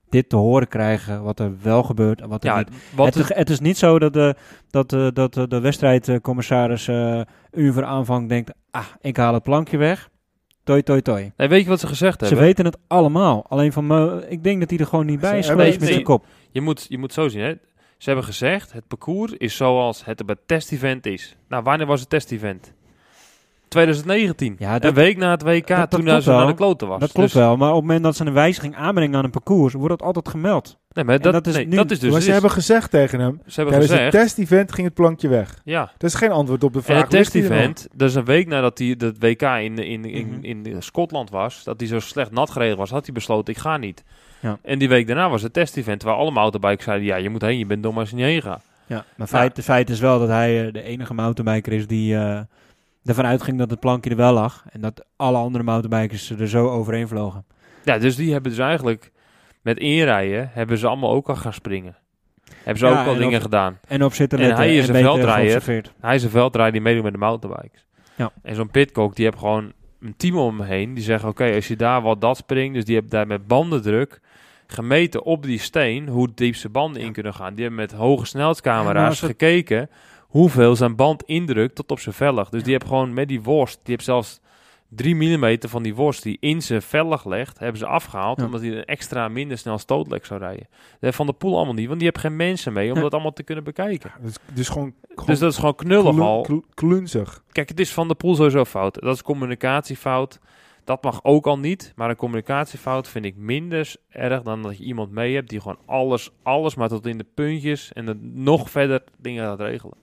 [SPEAKER 2] dit te horen krijgen, wat er wel gebeurt en wat er
[SPEAKER 3] Ja,
[SPEAKER 2] niet.
[SPEAKER 3] wat
[SPEAKER 2] Het,
[SPEAKER 3] is,
[SPEAKER 2] het is niet zo dat de, dat, de- dat de, de wedstrijdcommissaris eh een uur voor aanvang denkt, ah, ik haal het plankje weg. Toi, toi, toi.
[SPEAKER 3] nee, weet je wat ze gezegd
[SPEAKER 2] Ze
[SPEAKER 3] hebben?
[SPEAKER 2] weten het allemaal. Alleen van me, ik denk dat hij er gewoon niet bij is
[SPEAKER 1] Ze
[SPEAKER 2] geweest met
[SPEAKER 3] nee.
[SPEAKER 2] zijn kop.
[SPEAKER 3] Je moet, je moet zo zien, hè. Ze hebben gezegd, het parcours is zoals het bij het test-event is. Nou, wanneer was het test-event? 2019.
[SPEAKER 2] Ja,
[SPEAKER 3] een
[SPEAKER 2] dat,
[SPEAKER 3] week na het WK,
[SPEAKER 2] dat- dat
[SPEAKER 3] toen
[SPEAKER 2] klopt
[SPEAKER 3] ze naar
[SPEAKER 2] wel.
[SPEAKER 3] de kloten was.
[SPEAKER 2] dat klopt
[SPEAKER 3] Dus-
[SPEAKER 2] wel. Maar op het moment dat ze een wijziging aanbrengen aan een parcours, wordt dat altijd gemeld.
[SPEAKER 3] Nee, maar dat,
[SPEAKER 2] dat is
[SPEAKER 3] nee,
[SPEAKER 2] nu-
[SPEAKER 3] dat is dus...
[SPEAKER 1] maar ze
[SPEAKER 3] is-
[SPEAKER 1] hebben gezegd tegen hem,
[SPEAKER 3] ze hebben
[SPEAKER 1] tijdens
[SPEAKER 3] gezegd...
[SPEAKER 1] het test-event ging het plankje weg.
[SPEAKER 3] ja.
[SPEAKER 1] Dat is geen antwoord op de vraag.
[SPEAKER 3] En het test-event, dat is een week nadat hij dat WK in, in, in,
[SPEAKER 2] Mhm.
[SPEAKER 3] in, Schotland was, dat hij zo slecht nat gereden was, had hij besloten, ik ga niet.
[SPEAKER 2] Ja.
[SPEAKER 3] En die week daarna was het test-event, waar alle mountainbikers zeiden, ja, je moet heen, je bent dom als je niet heen gaat.
[SPEAKER 2] Ja, maar feit, het feit is wel dat hij eh, de enige mountainbiker is die eh, ervan uitging dat het plankje er wel lag. En dat alle andere mountainbikers er zo overheen vlogen.
[SPEAKER 3] Ja, dus die hebben dus eigenlijk met inrijden, hebben ze allemaal ook al gaan springen. Hebben ze
[SPEAKER 2] Ja,
[SPEAKER 3] ook al
[SPEAKER 2] en
[SPEAKER 3] dingen
[SPEAKER 2] op-
[SPEAKER 3] gedaan.
[SPEAKER 2] En op zitten
[SPEAKER 3] En hij is een veldrijder. Hij is een veldrijder die meedoet met de mountainbikes.
[SPEAKER 2] Ja.
[SPEAKER 3] En zo'n pitcock, die heeft gewoon een team om hem heen. Die zeggen, oké, als je daar wat dat springt, dus die hebben daar met bandendruk gemeten op die steen hoe diep zijn banden in kunnen gaan. Die hebben met hoge snelheidscamera's gekeken hoeveel zijn band indrukt tot op zijn vellig. Dus die hebben gewoon met die worst, die heeft zelfs 3 mm van die worst die in zijn vellig legt, hebben ze afgehaald,
[SPEAKER 2] Ja.
[SPEAKER 3] omdat hij een extra minder snel stootlek zou rijden. Dat Van de Poel allemaal niet, want die hebben geen mensen mee om
[SPEAKER 2] Ja.
[SPEAKER 3] dat allemaal te kunnen bekijken.
[SPEAKER 1] Dus, dus gewoon, gewoon
[SPEAKER 3] Dus dat is gewoon knullig al.
[SPEAKER 1] klu- klunzig.
[SPEAKER 3] Kijk, het is van de pool sowieso fout. Dat is communicatiefout. Dat mag ook al niet. Maar een communicatiefout vind ik minder erg dan dat je iemand mee hebt die gewoon alles, alles maar tot in de puntjes en dan nog verder dingen gaat regelen.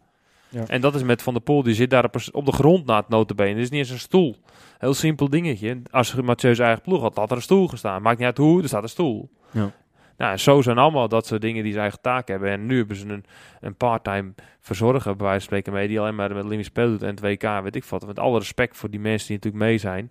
[SPEAKER 1] Ja.
[SPEAKER 3] En dat is met Van der Poel, die zit daar op, de grond na het notenbeen. Het is niet eens een stoel. Heel simpel dingetje. Als Mathieu zijn eigen ploeg had, had er een stoel gestaan. Maakt niet uit hoe, er staat een stoel.
[SPEAKER 2] Ja.
[SPEAKER 3] Nou, en zo zijn allemaal dat soort dingen die zijn eigen taak hebben. En nu hebben ze een, een part-time verzorger, bij wijze van spreken, mee, die alleen maar met Limit Speel doet en het WK, weet ik wat. Met alle respect voor die mensen die natuurlijk mee zijn.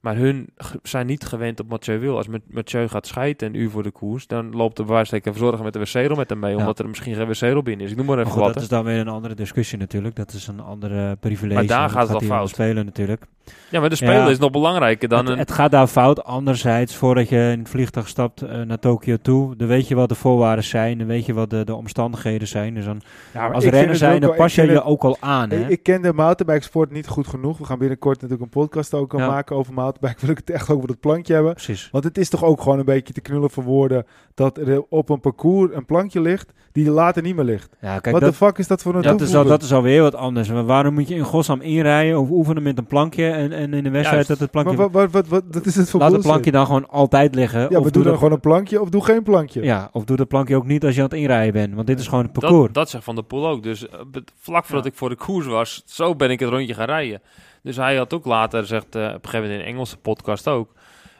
[SPEAKER 3] Maar hun zijn niet gewend op Mathieu wil. Als Mat- Mathieu gaat scheiden een uur voor de koers, dan loopt de een verzorger met de wc-rol met hem mee,
[SPEAKER 2] Ja.
[SPEAKER 3] omdat er misschien geen wc-rol binnen is. Ik noem maar
[SPEAKER 2] Maar
[SPEAKER 3] even
[SPEAKER 2] goed,
[SPEAKER 3] wat.
[SPEAKER 2] dat is dan weer een andere discussie natuurlijk. Dat is een andere privilege.
[SPEAKER 3] Maar daar
[SPEAKER 2] en
[SPEAKER 3] gaat het al fout.
[SPEAKER 2] spelen natuurlijk.
[SPEAKER 3] Ja, maar de speler
[SPEAKER 2] Ja.
[SPEAKER 3] is nog belangrijker dan
[SPEAKER 2] het,
[SPEAKER 3] een...
[SPEAKER 2] het gaat daar fout. Anderzijds, voordat je in het vliegtuig stapt eh, naar Tokio toe, dan weet je wat de voorwaarden zijn. Dan weet je wat de, de omstandigheden zijn. Dus dan,
[SPEAKER 1] Ja,
[SPEAKER 2] als
[SPEAKER 1] ik
[SPEAKER 2] renner
[SPEAKER 1] het
[SPEAKER 2] zijn, dan pas
[SPEAKER 1] ik
[SPEAKER 2] je je
[SPEAKER 1] het-
[SPEAKER 2] ook al aan. Hè?
[SPEAKER 1] Ik, ik ken de mountainbikesport niet goed genoeg. We gaan binnenkort natuurlijk een podcast ook
[SPEAKER 2] Ja.
[SPEAKER 1] maken over mountainbike. [LAUGHS] Wil ik het echt over dat plankje hebben.
[SPEAKER 2] Precies.
[SPEAKER 1] Want het is toch ook gewoon een beetje te knullen voor woorden dat er op een parcours een plankje ligt die er later niet meer ligt.
[SPEAKER 2] Ja, kijk,
[SPEAKER 1] Wat de fuck is dat voor een
[SPEAKER 2] dat, is al, dat is alweer wat anders. Maar waarom moet je in godsnaam inrijden of oefenen met een plankje en, en in de wedstrijd
[SPEAKER 3] Juist.
[SPEAKER 2] dat het plankje...
[SPEAKER 1] Maar wat, wat, wat, dat is het voor
[SPEAKER 2] laat het plankje dan gewoon altijd liggen.
[SPEAKER 1] Ja,
[SPEAKER 2] of
[SPEAKER 1] we
[SPEAKER 2] doe
[SPEAKER 1] doen dan gewoon een plankje of doe geen plankje.
[SPEAKER 2] Ja, of doe dat plankje ook niet als je aan het inrijden bent. Want dit is gewoon het parcours.
[SPEAKER 3] Dat, dat zegt Van der Poel ook. Dus eh, vlak voordat
[SPEAKER 1] Ja.
[SPEAKER 3] ik voor de koers was, zo ben ik het rondje gaan rijden. Dus hij had ook later, zegt eh, op een gegeven moment in een Engelse podcast ook...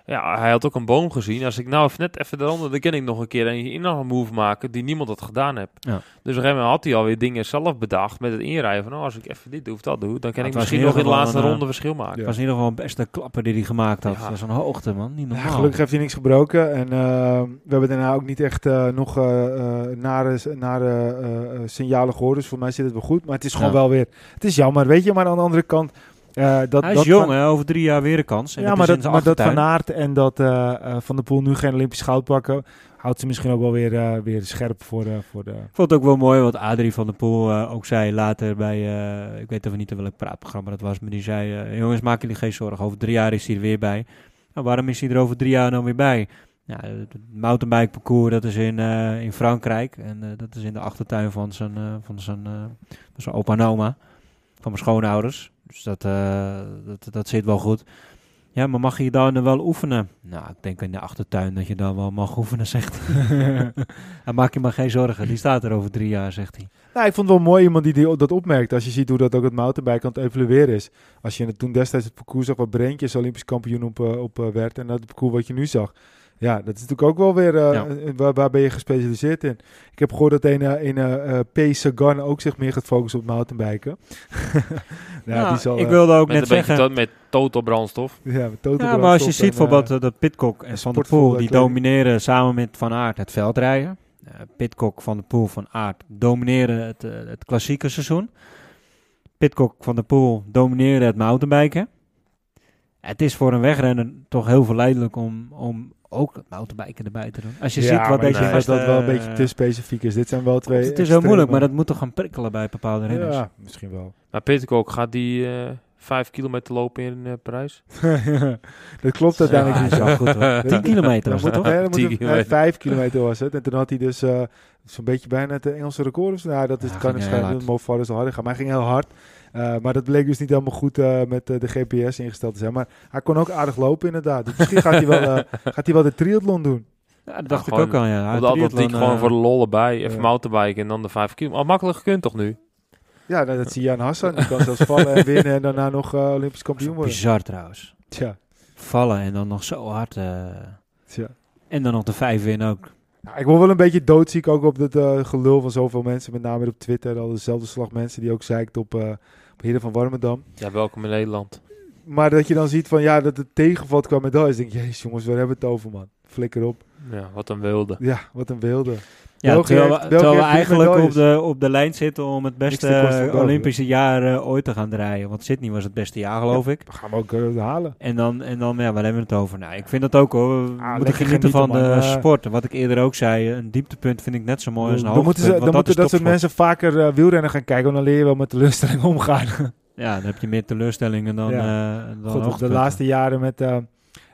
[SPEAKER 3] Ja, hij had ook een boom gezien. Als ik nou even net even eronder, dan kan ik nog een keer een inhalen move maken die niemand had gedaan heeft.
[SPEAKER 2] Ja.
[SPEAKER 3] Dus op een gegeven moment had hij alweer dingen zelf bedacht met het inrijden. Van, oh, als ik even dit doe of dat doe, dan kan ik misschien nog in de laatste
[SPEAKER 2] een, eh,
[SPEAKER 3] ronde verschil maken.
[SPEAKER 2] Het was in ieder geval een beste klapper die hij gemaakt had.
[SPEAKER 3] Ja.
[SPEAKER 2] Dat is een hoogte, man. Niet
[SPEAKER 1] Ja,
[SPEAKER 2] normaal.
[SPEAKER 1] gelukkig heeft hij niks gebroken. En eh, we hebben daarna ook niet echt eh, nog eh, eh, nare, nare eh, eh, signalen gehoord. Dus voor mij zit het wel goed. Maar het is gewoon
[SPEAKER 2] Ja.
[SPEAKER 1] wel weer... Het is jammer, weet je. Maar aan de andere kant... eh, dat,
[SPEAKER 2] hij is
[SPEAKER 1] dat
[SPEAKER 2] jong,
[SPEAKER 1] van-
[SPEAKER 2] hè? Over drie jaar weer een kans. En
[SPEAKER 1] ja,
[SPEAKER 2] dat
[SPEAKER 1] maar dat, maar dat. Van Aert en dat eh, eh, Van der Poel nu geen Olympisch goud pakken... houdt ze misschien ook wel weer, weer scherp voor de... Voor de
[SPEAKER 2] Ik vond het ook wel mooi wat Adrie van der Poel ook zei later bij, ik weet even niet welk praatprogramma dat was, maar die zei, jongens maak jullie geen zorgen, over drie jaar is hij er weer bij. Nou, waarom is hij er over drie jaar dan weer bij? Ja, het mountainbike parcours, dat is in, in Frankrijk en dat is in de achtertuin van zijn, van zijn, van zijn opa en oma, van mijn schoonouders. Dus dat, eh, dat, dat zit wel goed. Ja, maar mag je daar dan wel oefenen? Nou, ik denk in de achtertuin dat je dan wel mag oefenen, zegt hij. [LAUGHS] En maak je maar geen zorgen, die staat er over drie jaar, zegt hij.
[SPEAKER 1] Nou, ik vond het wel mooi iemand die, die dat opmerkt. Als je ziet hoe dat ook het mountainbike aan het evalueren is. Als je toen destijds het parcours zag waar Breentjes Olympisch kampioen op, eh, op eh, werd. En dat het parcours wat je nu zag. Ja, dat is natuurlijk ook wel weer... eh,
[SPEAKER 2] Ja.
[SPEAKER 1] eh, waar, waar ben je gespecialiseerd in? Ik heb gehoord dat een, eh, een eh, P. Sagan ook zich meer gaat focussen op mountainbiken. [LAUGHS] ja,
[SPEAKER 2] Nou,
[SPEAKER 1] die zal...
[SPEAKER 2] ik wilde ook
[SPEAKER 3] Met
[SPEAKER 2] net
[SPEAKER 3] een beetje
[SPEAKER 2] zeggen...
[SPEAKER 3] to- met total brandstof.
[SPEAKER 1] ja, met total
[SPEAKER 2] Ja, maar als je ziet bijvoorbeeld dat Pitcock en Van der Poel, die domineren samen met Van Aert het veldrijden. Uh, Pitcock, Van der Poel, Van Aert domineren het, het klassieke seizoen. Pitcock, Van der Poel domineren het mountainbiken. Het is voor een wegrenner toch heel verleidelijk om, om ook mountainbiken erbij te doen. Als je
[SPEAKER 1] ja,
[SPEAKER 2] ziet wat deze
[SPEAKER 1] ik
[SPEAKER 2] gasten...
[SPEAKER 1] dat wel een beetje
[SPEAKER 2] eh,
[SPEAKER 1] te specifiek is. Dit zijn wel twee
[SPEAKER 2] Het is heel
[SPEAKER 1] extreme-
[SPEAKER 2] moeilijk, maar dat moet toch gaan prikkelen bij bepaalde renners.
[SPEAKER 1] Ja, misschien wel.
[SPEAKER 3] Maar Pitcock gaat die eh vijf kilometer lopen in eh, Parijs. [LAUGHS]
[SPEAKER 1] dat klopt uiteindelijk
[SPEAKER 2] Ja,
[SPEAKER 1] niet.
[SPEAKER 2] wel goed hoor. 10 kilometer was het
[SPEAKER 1] moet,
[SPEAKER 2] toch?
[SPEAKER 1] nee, dan moet
[SPEAKER 3] 10
[SPEAKER 1] het- nee,
[SPEAKER 3] kilometer.
[SPEAKER 1] vijf kilometer was het. En toen had hij dus eh, zo'n beetje bijna het Engelse record. of zo. Nou, dat is,
[SPEAKER 2] Ja,
[SPEAKER 1] kan waarschijnlijk
[SPEAKER 2] hard.
[SPEAKER 1] Mo Farah is al harder gaan. Maar hij ging heel hard. Eh, maar dat bleek dus niet helemaal goed eh, met eh, de GPS ingesteld te zijn. Maar hij kon ook aardig lopen inderdaad. Dus misschien gaat hij wel, eh, [LAUGHS] gaat hij wel de triathlon doen.
[SPEAKER 2] Ja, dat dacht ik ook al, ja.
[SPEAKER 3] Op de atletiek gewoon voor de lol erbij. Even
[SPEAKER 1] ja.
[SPEAKER 3] mountainbiken en dan de vijf kilometer. Al makkelijk gekund toch nu?
[SPEAKER 1] Ja, nou, dat zie je aan Hassan. Die kan zelfs vallen en winnen en daarna nog Olympisch kampioen worden.
[SPEAKER 2] Bizar trouwens.
[SPEAKER 1] Tja,
[SPEAKER 2] Vallen en dan nog zo hard. eh,
[SPEAKER 1] tja.
[SPEAKER 2] en dan nog de vijf winnen ook.
[SPEAKER 1] Nou, ik word wel een beetje doodziek ook op het gelul van zoveel mensen. Met name op Twitter. Al dezelfde slag mensen die ook zeikt op, eh op Heren van Warmerdam.
[SPEAKER 3] Ja, welkom in Nederland.
[SPEAKER 1] Maar dat je dan ziet van ja, dat het tegenvalt qua medailles. denk je, jezus jongens, waar hebben we het over man? Flikker op.
[SPEAKER 3] Ja, wat een wilde.
[SPEAKER 1] Ja, wat een wilde.
[SPEAKER 2] Ja,
[SPEAKER 1] België
[SPEAKER 2] terwijl,
[SPEAKER 1] heeft-
[SPEAKER 2] we, terwijl eigenlijk op de, op de lijn zitten om het beste eh. Olympische jaar eh, ooit te gaan draaien. Want Sydney was het beste jaar, geloof ik.
[SPEAKER 1] We gaan we ook eh, halen.
[SPEAKER 2] En dan, en dan, ja, waar hebben we het over? Nou, ik vind dat ook hoor. We moeten
[SPEAKER 1] Ah, lekker
[SPEAKER 2] genieten van de sport. Wat ik eerder ook zei, een dieptepunt vind ik net zo mooi als een
[SPEAKER 1] dan moeten, ze, dan
[SPEAKER 2] want
[SPEAKER 1] moeten dat soort mensen vaker wielrennen gaan kijken. Want dan leer je wel met teleurstelling [LAUGHS] omgaan.
[SPEAKER 2] Ja, dan heb je meer teleurstellingen dan,
[SPEAKER 1] Ja.
[SPEAKER 2] dan
[SPEAKER 1] de laatste jaren met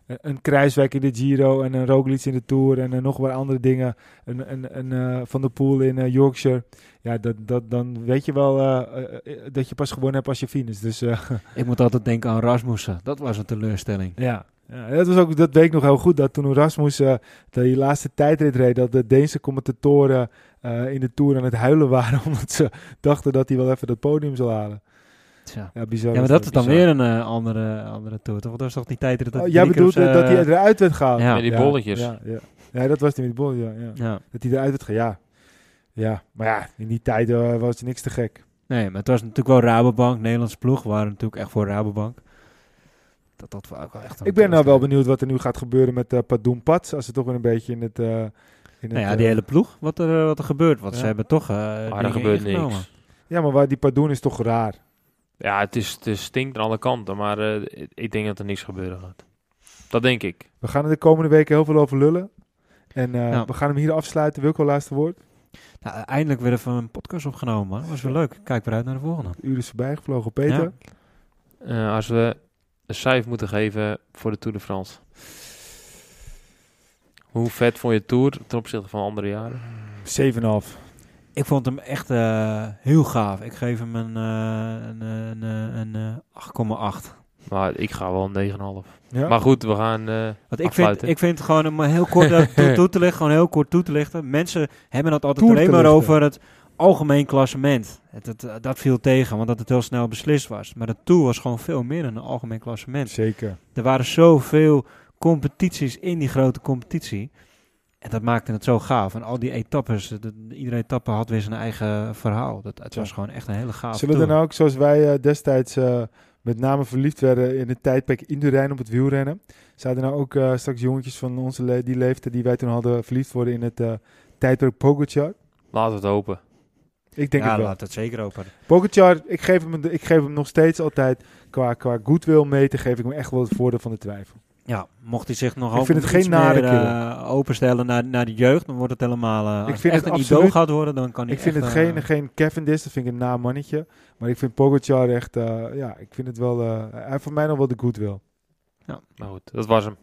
[SPEAKER 1] een Kruiswijk in de Giro en een Roglic in de Tour en eh, nog wat andere dingen. Een, een, een eh, Van der Poel in eh, Yorkshire. Ja, dat, dat, dan weet je wel dat je pas gewonnen hebt als je finish. Dus [LAUGHS]
[SPEAKER 2] Ik moet altijd denken aan Rasmussen. Dat was een teleurstelling.
[SPEAKER 1] ja. Ja, dat, was ook, dat weet ik nog heel goed. Dat toen Rasmus eh die laatste tijdrit reed, dat de Deense commentatoren in de Tour aan het huilen waren. [LAUGHS] Omdat ze dachten dat hij wel even dat podium zou halen.
[SPEAKER 2] Tja.
[SPEAKER 1] Ja, bizar.
[SPEAKER 2] Ja, maar
[SPEAKER 1] was
[SPEAKER 2] dat is dan
[SPEAKER 3] bizar.
[SPEAKER 2] weer een eh, andere, andere tour. Toch? Dat was toch die tijd dat
[SPEAKER 1] Oh,
[SPEAKER 2] hij
[SPEAKER 1] jij bedoelt eh, dat hij eruit werd gehaald?
[SPEAKER 2] Ja.
[SPEAKER 3] Met die bolletjes.
[SPEAKER 1] Ja, ja. ja, dat was die met die bolletjes, ja, ja.
[SPEAKER 2] Ja.
[SPEAKER 1] Dat hij eruit werd gehaald, ja. Ja, maar ja, in die tijd eh, was niks te gek.
[SPEAKER 2] Nee, maar het was natuurlijk wel Rabobank. Nederlandse ploeg waren natuurlijk echt voor Rabobank. Dat dat ook wel echt een
[SPEAKER 1] Ik ben nou wel benieuwd wat er nu gaat gebeuren met uh, Padoen Pats. Als het toch weer een beetje in het... eh, in
[SPEAKER 2] Nou ja, die
[SPEAKER 1] eh,
[SPEAKER 2] hele ploeg, wat er, wat er gebeurt. Want
[SPEAKER 1] Ja.
[SPEAKER 2] ze hebben toch eh
[SPEAKER 3] Maar er gebeurt niks.
[SPEAKER 1] Ja, maar waar die Padoen is toch raar.
[SPEAKER 3] Ja, het, is, het stinkt aan alle kanten, maar eh, ik denk dat er niks gebeuren gaat. Dat denk ik.
[SPEAKER 1] We gaan er de komende weken heel veel over lullen. En eh,
[SPEAKER 2] Ja.
[SPEAKER 1] we gaan hem hier afsluiten. Wilco, laatste woord.
[SPEAKER 2] Nou, eindelijk weer even een podcast opgenomen, man. Dat was weer leuk. Kijk weer uit naar de volgende.
[SPEAKER 1] Uur is voorbij gevlogen. Peter.
[SPEAKER 2] Ja.
[SPEAKER 3] Eh, als we een cijfer moeten geven voor de Tour de France. Hoe vet vond je de Tour ten opzichte van andere jaren?
[SPEAKER 1] 7,5.
[SPEAKER 2] Ik vond hem echt eh, heel gaaf. Ik geef hem een, eh, een, een, een, een, eh, 8,8.
[SPEAKER 3] Maar ik ga wel een 9,5.
[SPEAKER 1] Ja?
[SPEAKER 3] Maar goed, we gaan eh
[SPEAKER 2] Want ik vind, ik vind gewoon om heel kort [LAUGHS] toe, toe te lichten, gewoon heel kort toe te lichten. Mensen hebben het altijd
[SPEAKER 1] Toer
[SPEAKER 2] alleen maar over het algemeen klassement. Het, het- dat viel tegen, want dat het heel snel beslist was. Maar de Tour was gewoon veel meer dan een algemeen klassement.
[SPEAKER 1] Zeker.
[SPEAKER 2] Er waren zoveel competities in die grote competitie. En dat maakte het zo gaaf. En al die etappes, de- de- iedere etappe had weer zijn eigen verhaal. Dat, het
[SPEAKER 1] Ja.
[SPEAKER 2] was gewoon echt een hele gaaf
[SPEAKER 1] Zullen we
[SPEAKER 2] Tour.
[SPEAKER 1] dan ook, zoals wij eh, destijds eh, met name verliefd werden in het tijdperk Indurain op het wielrennen, zouden nou ook eh, straks jongetjes van onze le die leeftijd die wij toen hadden verliefd worden in het eh, tijdperk Pogacar?
[SPEAKER 3] Laten we het hopen.
[SPEAKER 1] Ik denk
[SPEAKER 2] ja,
[SPEAKER 1] het wel.
[SPEAKER 2] laat het zeker open.
[SPEAKER 1] Pogacar, ik geef, hem, ik geef hem nog steeds altijd, qua, qua goodwill meten, geef ik hem echt wel het voordeel van de twijfel.
[SPEAKER 2] Ja, mocht hij zich nog
[SPEAKER 1] Ik vind het
[SPEAKER 2] iets
[SPEAKER 1] geen nare
[SPEAKER 2] meer, eh, openstellen naar, naar de jeugd, dan wordt het helemaal... eh, als
[SPEAKER 1] Ik
[SPEAKER 2] het
[SPEAKER 1] vind
[SPEAKER 2] echt
[SPEAKER 1] het
[SPEAKER 2] een
[SPEAKER 1] absoluut-
[SPEAKER 2] idool gaat worden, dan kan hij
[SPEAKER 1] Ik vind
[SPEAKER 2] echt,
[SPEAKER 1] het
[SPEAKER 2] eh,
[SPEAKER 1] geen, geen Cavendish, dat vind ik een na mannetje. Maar ik vind Pogacar echt, eh, ja, ik vind het wel, eh, hij heeft voor mij nog wel de goodwill.
[SPEAKER 3] Maar goed, dat was hem.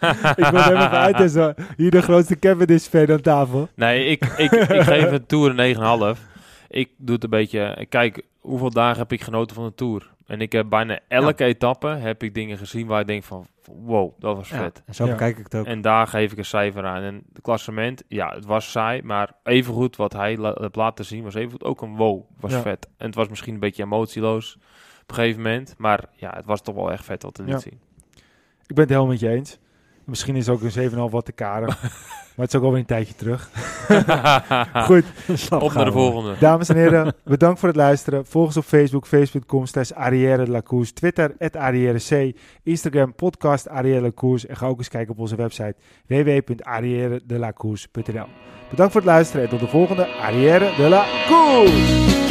[SPEAKER 3] [LAUGHS]
[SPEAKER 1] ik wil hem even uit en zo. Hier de grootste Cavendish-fan aan tafel.
[SPEAKER 3] Nee, ik, ik, ik geef een Tour een 9,5. Ik doe het een beetje... ik Kijk, hoeveel dagen heb ik genoten van de Tour? En ik heb bijna elke etappe heb ik dingen gezien waar ik denk van... Wow, dat was
[SPEAKER 2] ja,
[SPEAKER 3] vet.
[SPEAKER 2] en zo
[SPEAKER 1] Ja.
[SPEAKER 2] bekijk ik het ook.
[SPEAKER 3] En daar geef ik een cijfer aan. En het klassement, ja, het was saai. Maar evengoed wat hij la heeft laten zien was evengoed ook een wow. Was
[SPEAKER 1] Ja.
[SPEAKER 3] vet. En het was misschien een beetje emotieloos op een gegeven moment. Maar ja, het was toch wel echt vet wat te
[SPEAKER 1] Ja.
[SPEAKER 3] liet zien.
[SPEAKER 1] Ik ben het helemaal met je eens. Misschien is ook een 7,5 wat te karig. [LAUGHS] maar het is ook alweer een tijdje terug. [LAUGHS] Goed,
[SPEAKER 3] Op naar de volgende.
[SPEAKER 1] dames en heren, bedankt voor het luisteren. Volg ons op Facebook, facebook.com slash Arrière de la Course, Twitter, at Arrière C, Instagram, podcast Arrière de la Course. En ga ook eens kijken op onze website www.arrièredelacourse.nl Bedankt voor het luisteren en tot de volgende Arrière de la Course!